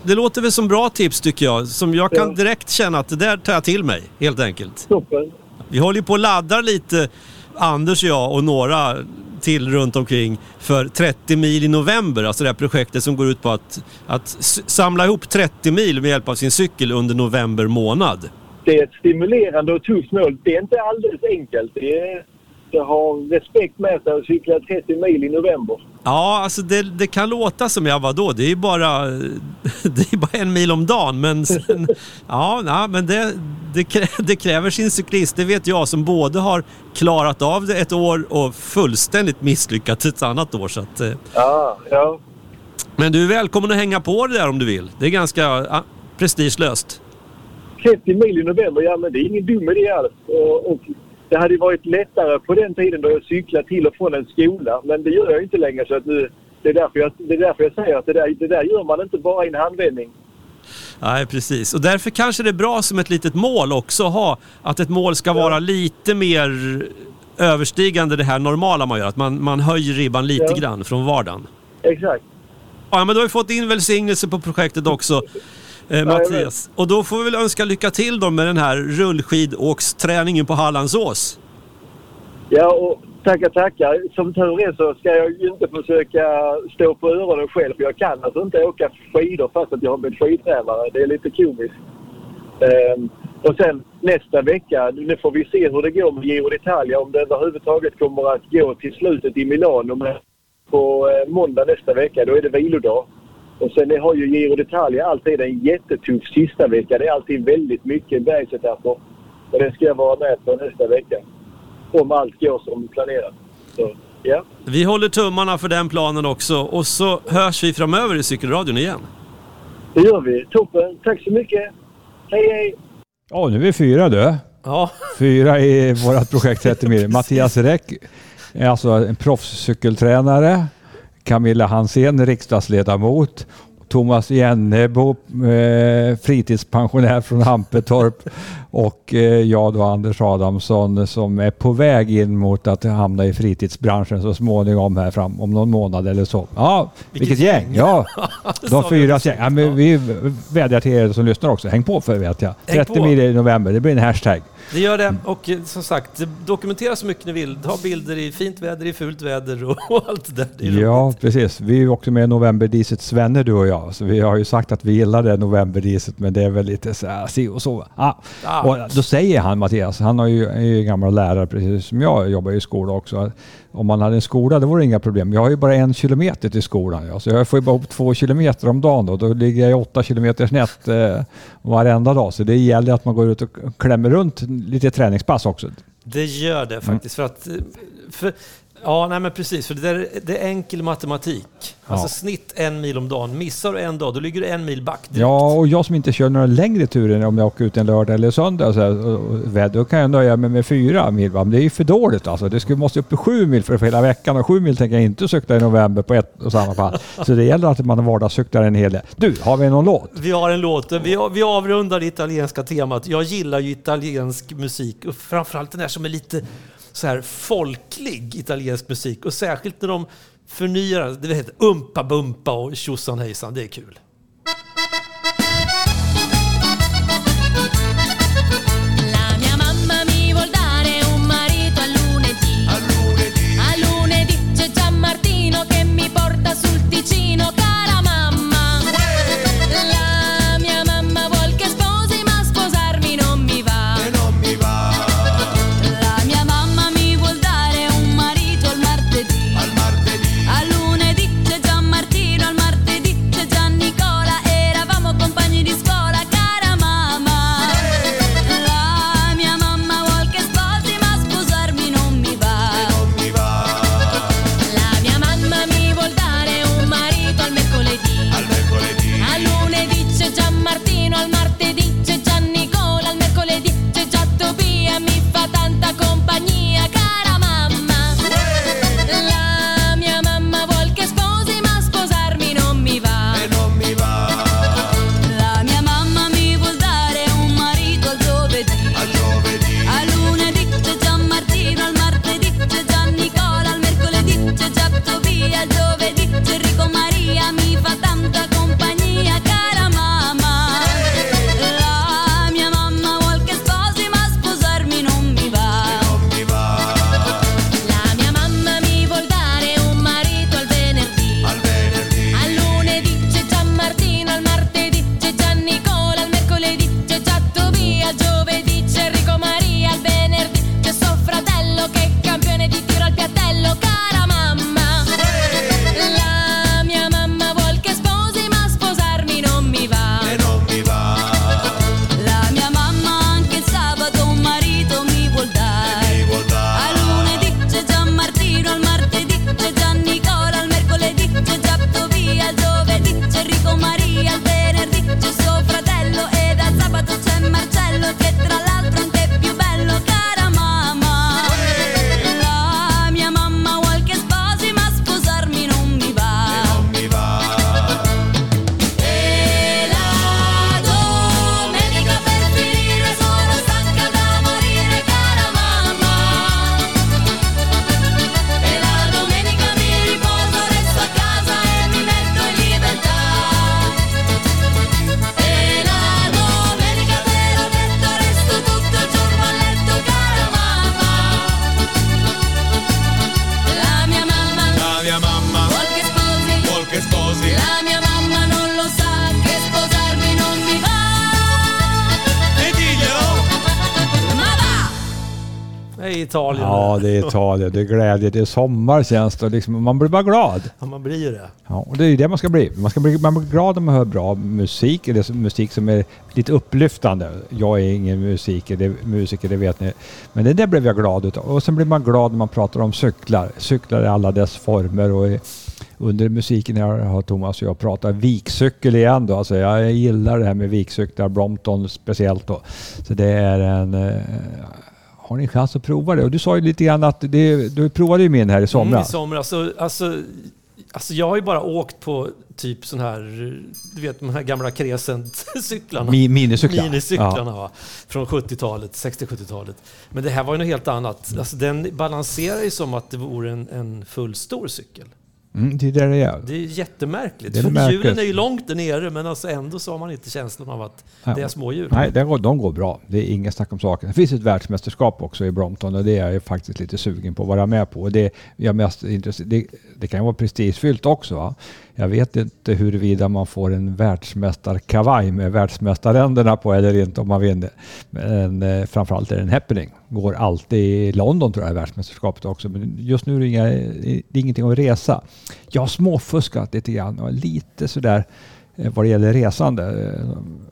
Det låter väl som bra tips tycker jag. Som jag kan direkt känna att det där tar jag till mig, helt enkelt. Toppen. Vi håller ju på och laddar lite, Anders och jag och några till runt omkring för 30 mil i november. Alltså det här projektet som går ut på att, att samla ihop 30 mil med hjälp av sin cykel under november månad. Det är ett stimulerande och tufft mål. Det är inte alldeles enkelt. Det, är, det har respekt med sig att cykla 30 mil i november. Ja, alltså det, det kan låta som jag var då. Det är ju bara, det är bara en mil om dagen. Men, sen, ja, ja, men det, det, krä- det kräver sin cyklist. Det vet jag som både har klarat av det ett år och fullständigt misslyckats ett annat år. Så att, eh, Ja, ja. men du är välkommen att hänga på det där om du vill. Det är ganska ja, prestigelöst. 30 mil i november, ja men det är ingen dum idé alls. Och, och det hade varit lättare på den tiden då jag cyklade till och från en skola. Men det gör jag inte längre så att nu, det, är därför jag, det är därför jag säger att det där, det där gör man inte bara i en handvändning. Nej, precis. Och därför kanske det är bra som ett litet mål också att ha att ett mål ska vara lite mer överstigande det här normala man gör. Att man, man höjer ribban lite Ja. grann från vardagen. Exakt. Ja, men då har vi fått in välsignelse på projektet också, eh, Mattias. Och då får vi väl önska lycka till då med den här rullskidåksträningen på Hallandsås. Ja, och tackar, tackar. Som tur är så ska jag ju inte försöka stå på öronen själv. Jag kan alltså inte åka skidor fast att jag har blivit skidtränare. Det är lite komiskt. Ehm, och sen nästa vecka, nu får vi se hur det går med Giro d'Italia. Om det överhuvudtaget kommer att gå till slutet i Milano. Men på eh, måndag nästa vecka, då är det vilodag. Och sen har ju Giro d'Italia alltid en jättetuff sista vecka. Det är alltid väldigt mycket bergsetapper. Och det ska jag vara med på nästa vecka om allt går som planerat. Så, ja. Vi håller tummarna för den planen också och så hörs vi framöver i cykelradion igen. Det gör vi. Toppen. Tack så mycket. Hej, hej! Ja, nu är vi fyra du. Ja, Fyra i vårt projekt 30 mil. Mattias Räck är alltså en proffscykeltränare. Camilla Hansén, riksdagsledamot. Thomas Jennebo, eh, fritidspensionär från Hampetorp. Och eh, jag då, Anders Adamsson, som är på väg in mot att hamna i fritidsbranschen så småningom här fram om någon månad eller så. Ja, vilket, Vilket gäng! gäng. Ja, de fyra gäng. Ja, men vi vädjar till er som lyssnar också. Häng på för vet jag. Häng 30 på. mil i november, det blir en hashtag. Det gör det. Och eh, som sagt, dokumentera så mycket ni vill. Ta bilder i fint väder, i fult väder och, allt det där. Ja, roligt. precis. Vi är ju också med i Novemberdisets vänner du och jag. Så vi har ju sagt att vi gillar det Novemberdiset men det är väl lite så här, si och så. Ah. Ah. Och då säger han Mattias, han har ju, är ju gammal lärare precis som jag, jobbar i skola också. Om man hade en skola då vore det inga problem. Jag har ju bara en kilometer till skolan. Ja. Så jag får ju bara upp två kilometer om dagen då. Då ligger jag åtta kilometer snett eh, varenda dag. Så det gäller att man går ut och klämmer runt lite träningspass också. Det gör det faktiskt. För att, eh, för, ja, nej men precis. För det, där, det är enkel matematik. Alltså Ja. snitt en mil om dagen. Missar du en dag, då ligger du en mil back direkt. Ja, och jag som inte kör några längre turer om jag åker ut en lördag eller söndag, så här, då kan jag nöja mig med fyra mil. Men det är ju för dåligt alltså. Det skulle, måste upp i sju mil för hela veckan och sju mil tänker jag inte cykla i november på ett och samma fall. Så det gäller att man vardagscyklar en hel del. Du, har vi någon låt? Vi har en låt. Vi, vi avrundar det italienska temat. Jag gillar ju italiensk musik och framförallt den där som är lite så här folklig italiensk musik och särskilt när de förnyar, det heter Umpa Bumpa och tjosan hejsan. Det är kul. Italien. Ja, det är Italien, det är glädje, det är sommar känns det. Liksom, man blir bara glad. Ja, man blir ju det. Ja, och det är ju det man ska bli. Man ska bli man blir glad om man hör bra musik, eller musik som är lite upplyftande. Jag är ingen musiker, det, musiker, det vet ni. Men det där blev jag glad utav. Och sen blir man glad när man pratar om cyklar. Cyklar i alla dess former och under musiken här har Thomas och jag pratat vikcykel igen då. Alltså jag gillar det här med vikcyklar, Brompton speciellt då. Så det är en... Har ni en chans att prova det? Och du sa ju lite grann att det, du provade ju min här i Mm, I somras. somras. Alltså, alltså, jag har ju bara åkt på typ sån här, du vet de här gamla Crescent-cyklarna. Mi, minicyklar. Minicyklarna Ja. va? Från 70-talet, 60-70-talet. Men det här var ju något helt annat. Alltså, den balanserar ju som att det vore en, en fullstor cykel. Mm, det är det det är. Det är jättemärkligt. Det är För hjulen är ju långt där nere men alltså ändå så har man inte känslan av att det är småhjul. Nej, det går, de går bra. Det är inget snack om saken. Det finns ett världsmästerskap också i Brompton och det är jag faktiskt lite sugen på att vara med på. Det, jag mest intresserad, det, det kan vara prestigefyllt också. Va? Jag vet inte huruvida man får en världsmästarkavaj med världsmästarränderna på eller inte om man vinner. Men eh, framförallt är det en happening. Går alltid i London tror jag, världsmästerskapet också. Men just nu är det, inga, det är ingenting att resa. Jag har småfuskat lite grann och lite sådär Eh, vad det gäller resande.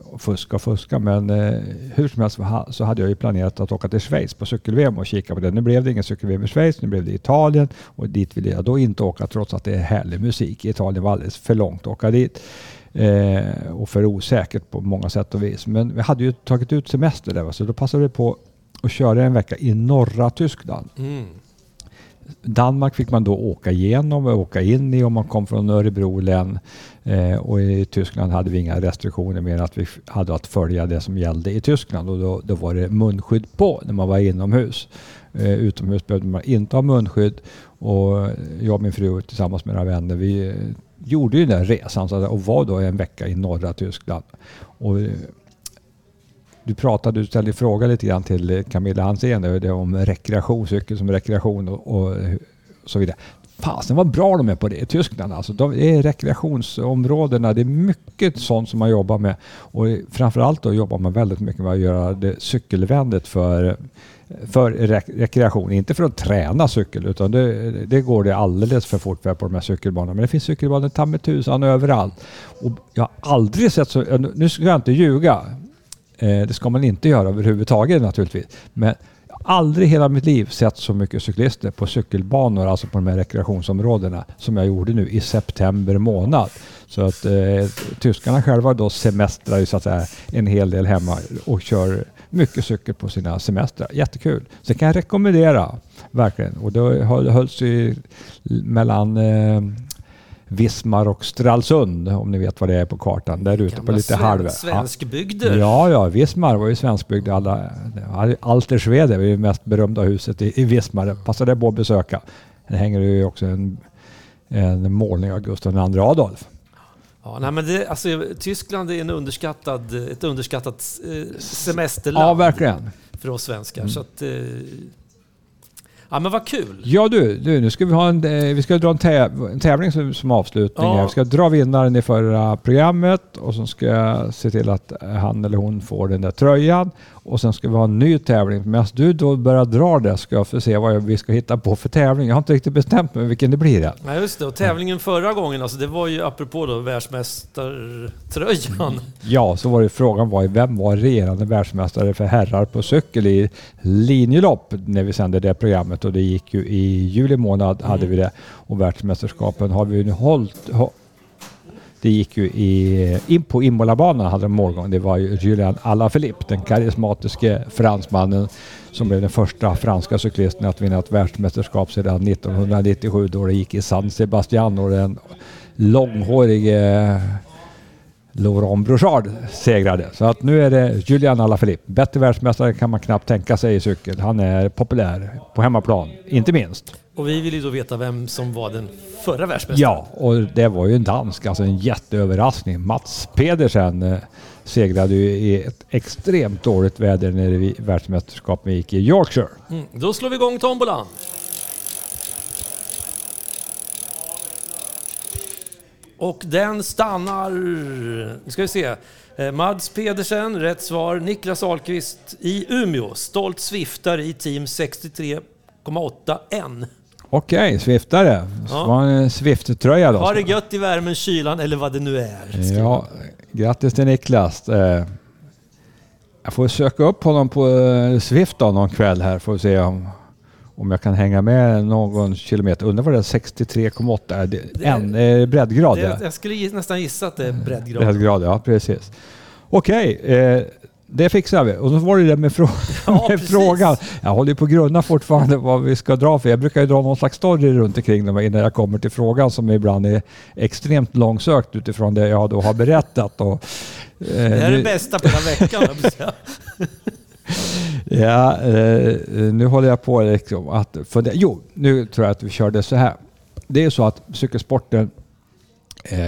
och Fuska och fuska men eh, hur som helst så hade jag ju planerat att åka till Schweiz på cykel-VM och kika på det. Nu blev det ingen cykel-VM i Schweiz, nu blev det Italien och dit ville jag då inte åka trots att det är härlig musik. Italien var alldeles för långt att åka dit eh, och för osäkert på många sätt och vis. Men vi hade ju tagit ut semester där så då passade vi på att köra en vecka i norra Tyskland. Mm. Danmark fick man då åka igenom och åka in i om man kom från Örebro län. Eh, och i Tyskland hade vi inga restriktioner mer än att vi hade att följa det som gällde i Tyskland. Och då, då var det munskydd på när man var inomhus. Eh, utomhus behövde man inte ha munskydd. Och jag och min fru tillsammans med några vänner, vi eh, gjorde ju den resan så att- och var då en vecka i norra Tyskland. Och, eh, du pratade, du ställde fråga lite grann till Camilla Hansén om rekreation, cykel som rekreation och, och så vidare. Fasen vad bra de är på det i Tyskland. Alltså, de är rekreationsområdena. Det är mycket sånt som man jobbar med. Och framförallt då jobbar man väldigt mycket med att göra det cykelvänligt för, för rek- rekreation. Inte för att träna cykel utan det, det går det alldeles för fort på de här cykelbanorna. Men det finns cykelbanor ta med tusan överallt. Och jag har aldrig sett så... Nu ska jag inte ljuga. Eh, det ska man inte göra överhuvudtaget naturligtvis. Men jag har aldrig i hela mitt liv sett så mycket cyklister på cykelbanor, alltså på de här rekreationsområdena, som jag gjorde nu i september månad. Så att eh, tyskarna själva då semestrar ju så att säga en hel del hemma och kör mycket cykel på sina semestrar. Jättekul. Så kan jag rekommendera, verkligen. Och det det hölls ju mellan eh, Vismar och Stralsund, om ni vet vad det är på kartan, där ute på lite sven- halv... Svenskbygder. Ja, ja, Vismar var ju svenskbyggd. Alla, Altersvede var ju det mest berömda huset i, i Vismar. Det passade på att besöka. Det hänger ju också en, en målning av Gustav II Adolf. Ja, nej, men det, alltså, Tyskland är en underskattad, ett underskattat eh, semesterland Ja, verkligen. för oss svenskar. Mm. Så att, eh, ja, men vad kul. Ja du, du nu ska vi ha en, eh, vi ska dra en, täv, en tävling som, som avslutning. Ja. Vi ska dra vinnaren i förra programmet och så ska jag se till att han eller hon får den där tröjan. Och sen ska vi ha en ny tävling. Medan du då börjar dra det ska jag få se vad vi ska hitta på för tävling. Jag har inte riktigt bestämt mig vilken det blir än. Ja, just det. Och tävlingen förra gången, alltså, det var ju apropå då världsmästartröjan. Ja, så var det frågan var vem var regerande världsmästare för herrar på cykel i linjelopp när vi sände det programmet och det gick ju i juli månad hade vi det och världsmästerskapen har vi nu hållit. hå- Det gick ju i, in på Imolabanan hade de målgång. Det var ju Julian Alaphilippe, den karismatiske fransmannen som blev den första franska cyklisten att vinna ett världsmästerskap sedan 1997 då det gick i San Sebastian och den långhårige Laurent Brochard segrade. Så att nu är det Julian Alaphilippe. Bättre världsmästare kan man knappt tänka sig i cykel. Han är populär på hemmaplan, inte minst. Och vi vill ju då veta vem som var den förra världsmästaren. Ja, och det var ju en dansk, alltså en jätteöverraskning. Mats Pedersen eh, segrade ju i ett extremt dåligt väder när vi världsmästerskapet gick i Yorkshire. Mm, då slår vi igång tombolan. Och den stannar... Nu ska vi se. Eh, Mads Pedersen, rätt svar. Niklas Ahlqvist i Umeå. Stolt sviftare i team 63,8 N. Okej, Swiftare. Ja. Ja. en Swift-tröja då. Ha det gött i värmen, kylan eller vad det nu är. Ja, grattis till Niklas. Eh, Jag får söka upp honom på eh, Swift då någon kväll här får vi se om, om jag kan hänga med någon kilometer. Undrar vad det är 63,8 är. Det, en eh, breddgrad. Det, ja. jag skulle nästan gissa att det är breddgrad. Breddgrad, ja precis. Okej, eh, det fixar vi. Och så var det det med, frå- Ja, med frågan. Jag håller på att grunna fortfarande vad vi ska dra för. Jag brukar ju dra någon slags story runt omkring dem innan jag kommer till frågan som ibland är extremt långsökt utifrån det jag då har berättat. Och, eh, Det här är det bästa på hela veckan. Ja, eh, nu håller jag på liksom att... fundera. jo, nu tror jag att vi körde så här. Det är så att cykelsporten... Eh,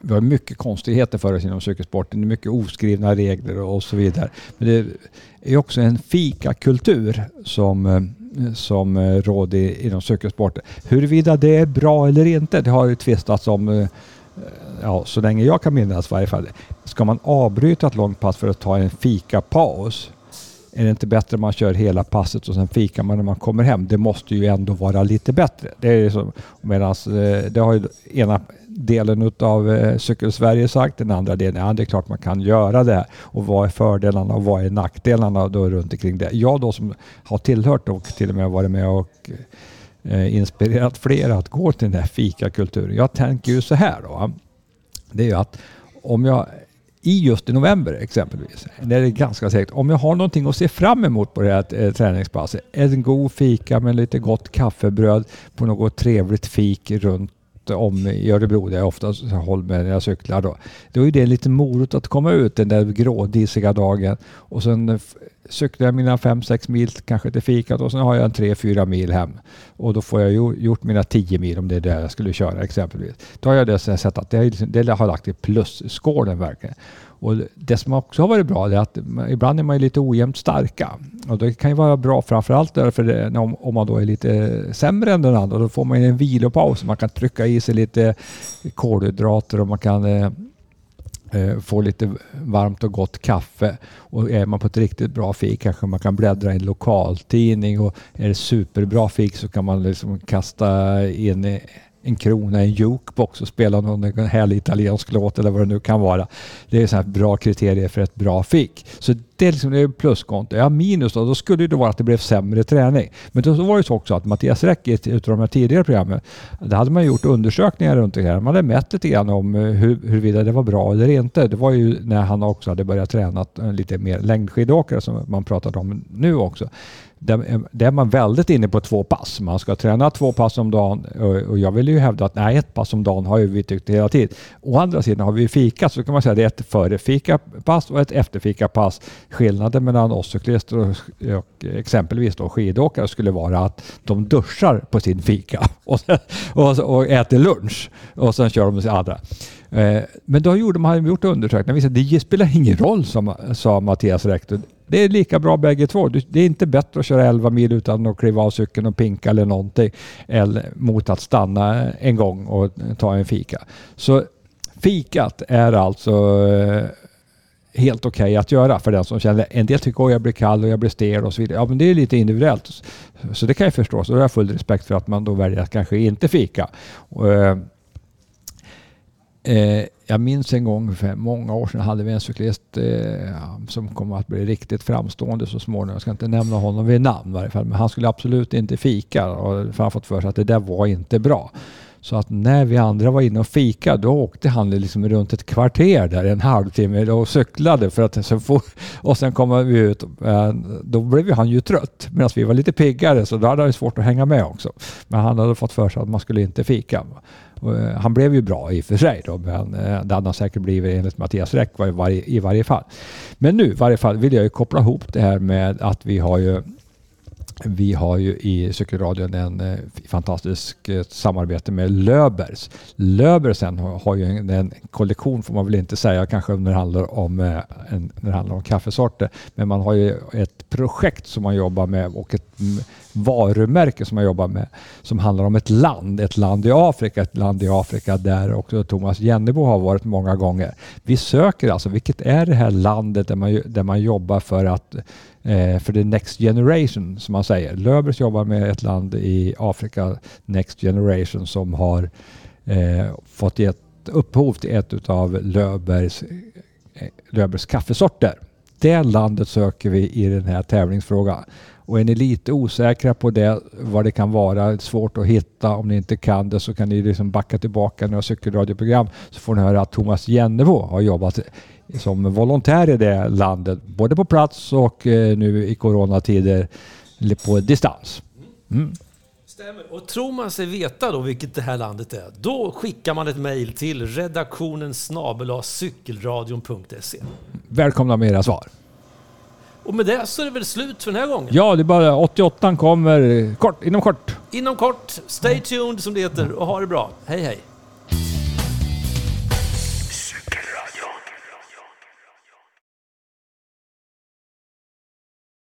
vi har mycket konstigheter för oss inom cykelsporten. Mycket oskrivna regler och så vidare. Men det är också en fikakultur som, eh, som eh, råder inom cykelsporten. Huruvida det är bra eller inte, det har ju tvistats om eh, eh, ja, så länge jag kan minnas i varje fall. Ska man avbryta ett långt pass för att ta en fikapaus är det inte bättre om man kör hela passet och sen fikar man när man kommer hem? Det måste ju ändå vara lite bättre. Det, är så, medans, eh, det har ju ena delen av eh, Cykelsverige sagt, den andra delen, ja det är klart man kan göra det. Och vad är fördelarna och vad är nackdelarna då runt omkring det? Jag då som har tillhört och till och med varit med och eh, inspirerat flera att gå till den här fikakulturen. Jag tänker ju så här då. Det är ju att om jag i just i november exempelvis, när det är ganska säkert, om jag har någonting att se fram emot på det här eh, träningspasset, en god fika med lite gott kaffebröd på något trevligt fik runt om i Örebro där jag ofta håller med när jag cyklar då. Då är det lite morot att komma ut den där grådisiga dagen och sen cyklar jag mina 5-6 mil kanske till fikat och sen har jag en 3-4 mil hem. Och då får jag ju gjort mina 10 mil om det är där jag skulle köra exempelvis. Då har jag det sett att det, liksom- det har lagt i plusskålen verkligen. Och det som också har varit bra är att ibland är man ju lite ojämnt starka. Och det kan ju vara bra framförallt därför det, om, om man då är lite sämre än den andra. Då får man ju en vilopaus. Man kan trycka i sig lite kolhydrater och man kan eh, eh, få lite varmt och gott kaffe. Och är man på ett riktigt bra fik kanske man kan bläddra i en lokaltidning och är det superbra fik så kan man liksom kasta in en krona i en jukebox och spela någon härlig italiensk låt eller vad det nu kan vara. Det är så här bra kriterier för ett bra fik. Så det är liksom det är pluskonto. Ja, minus då, då skulle det vara att det blev sämre träning. Men då var det så också att Mattias Räck i ett av de här tidigare programmen, där hade man gjort undersökningar runt det här. Man hade mätt lite grann om eh, hur, huruvida det var bra eller inte. Det var ju när han också hade börjat träna eh, lite mer längdskidåkare som man pratade om nu också. Där, är- där är man väldigt inne på två pass. Man ska träna två pass om dagen och, jag vill ju hävda att nej, ett pass om dagen har ju vi tyckt hela tiden. Å andra sidan har vi fika så kan man säga att det är ett före och ett efter fikapass. Skillnaden mellan oss cyklister och, och exempelvis då skidåkare skulle vara att de duschar på sin fika och, och, och äter lunch och sen kör de sin andra. Eh, men då gjorde man gjort undersökningar att det spelar ingen roll sa Mattias Rektor. Det är lika bra bägge två. Det är inte bättre att köra 11 mil utan att kliva av cykeln och pinka eller någonting eller mot att stanna en gång och ta en fika. Så fikat är alltså eh, helt okej att göra för den som känner. En del tycker att jag blir kall och jag blir stel och så vidare. Ja, men det är lite individuellt. Så det kan jag förstå. Så då har jag full respekt för att man då väljer att kanske inte fika. Och, Eh, eh jag minns en gång för många år sedan hade vi en cyklist eh, som kom att bli riktigt framstående så småningom. Jag ska inte nämna honom vid namn i varje fall. Men han skulle absolut inte fika och för han fått för sig att det där var inte bra. Så att när vi andra var inne och fika då åkte han liksom runt ett kvarter där en halvtimme och cyklade för att så få, och sen kom vi ut. Eh, då blev han ju trött medan vi var lite piggare så då hade han ju svårt att hänga med också. Men han hade fått för sig att man skulle inte fika. Eh, han blev ju bra i och för sig då, men eh, det hade han säkert blivit enligt Mattias Räck var i varje, i varje fall. Men nu i varje fall vill jag ju koppla ihop det här med att vi har ju vi har ju i Cykelradion en eh, fantastisk eh, samarbete med Löbers. Löbers sen har, ju en, en kollektion får man väl inte säga kanske när det handlar om, eh, en, när det handlar om kaffesorter. Men man har ju ett projekt som man jobbar med och ett varumärke som man jobbar med som handlar om ett land, ett land i Afrika, ett land i Afrika där också Thomas Jennebo har varit många gånger. Vi söker alltså, vilket är det här landet där man, där man jobbar för att eh, för the next generation som man säger. Löbers jobbar med ett land i Afrika, Next Generation, som har eh, fått gett upphov till ett av Löbers, eh, Löbers kaffesorter. Det landet söker vi i den här tävlingsfrågan. Och är ni lite osäkra på det, vad det kan vara, svårt att hitta, om ni inte kan det så kan ni liksom backa tillbaka några cykelradioprogram så får ni höra att Thomas Jennevo har jobbat som volontär i det landet, både på plats och eh, nu i coronatider på distans. Mm. Stämmer. Och tror man sig veta då vilket det här landet är, då skickar man ett mejl till redaktionen cykelradion.se. Välkomna med era svar. Och med det så är det väl slut för den här gången. Ja, det är bara 88 kommer kort, inom kort. Inom kort, stay tuned som det heter och ha det bra. Hej hej!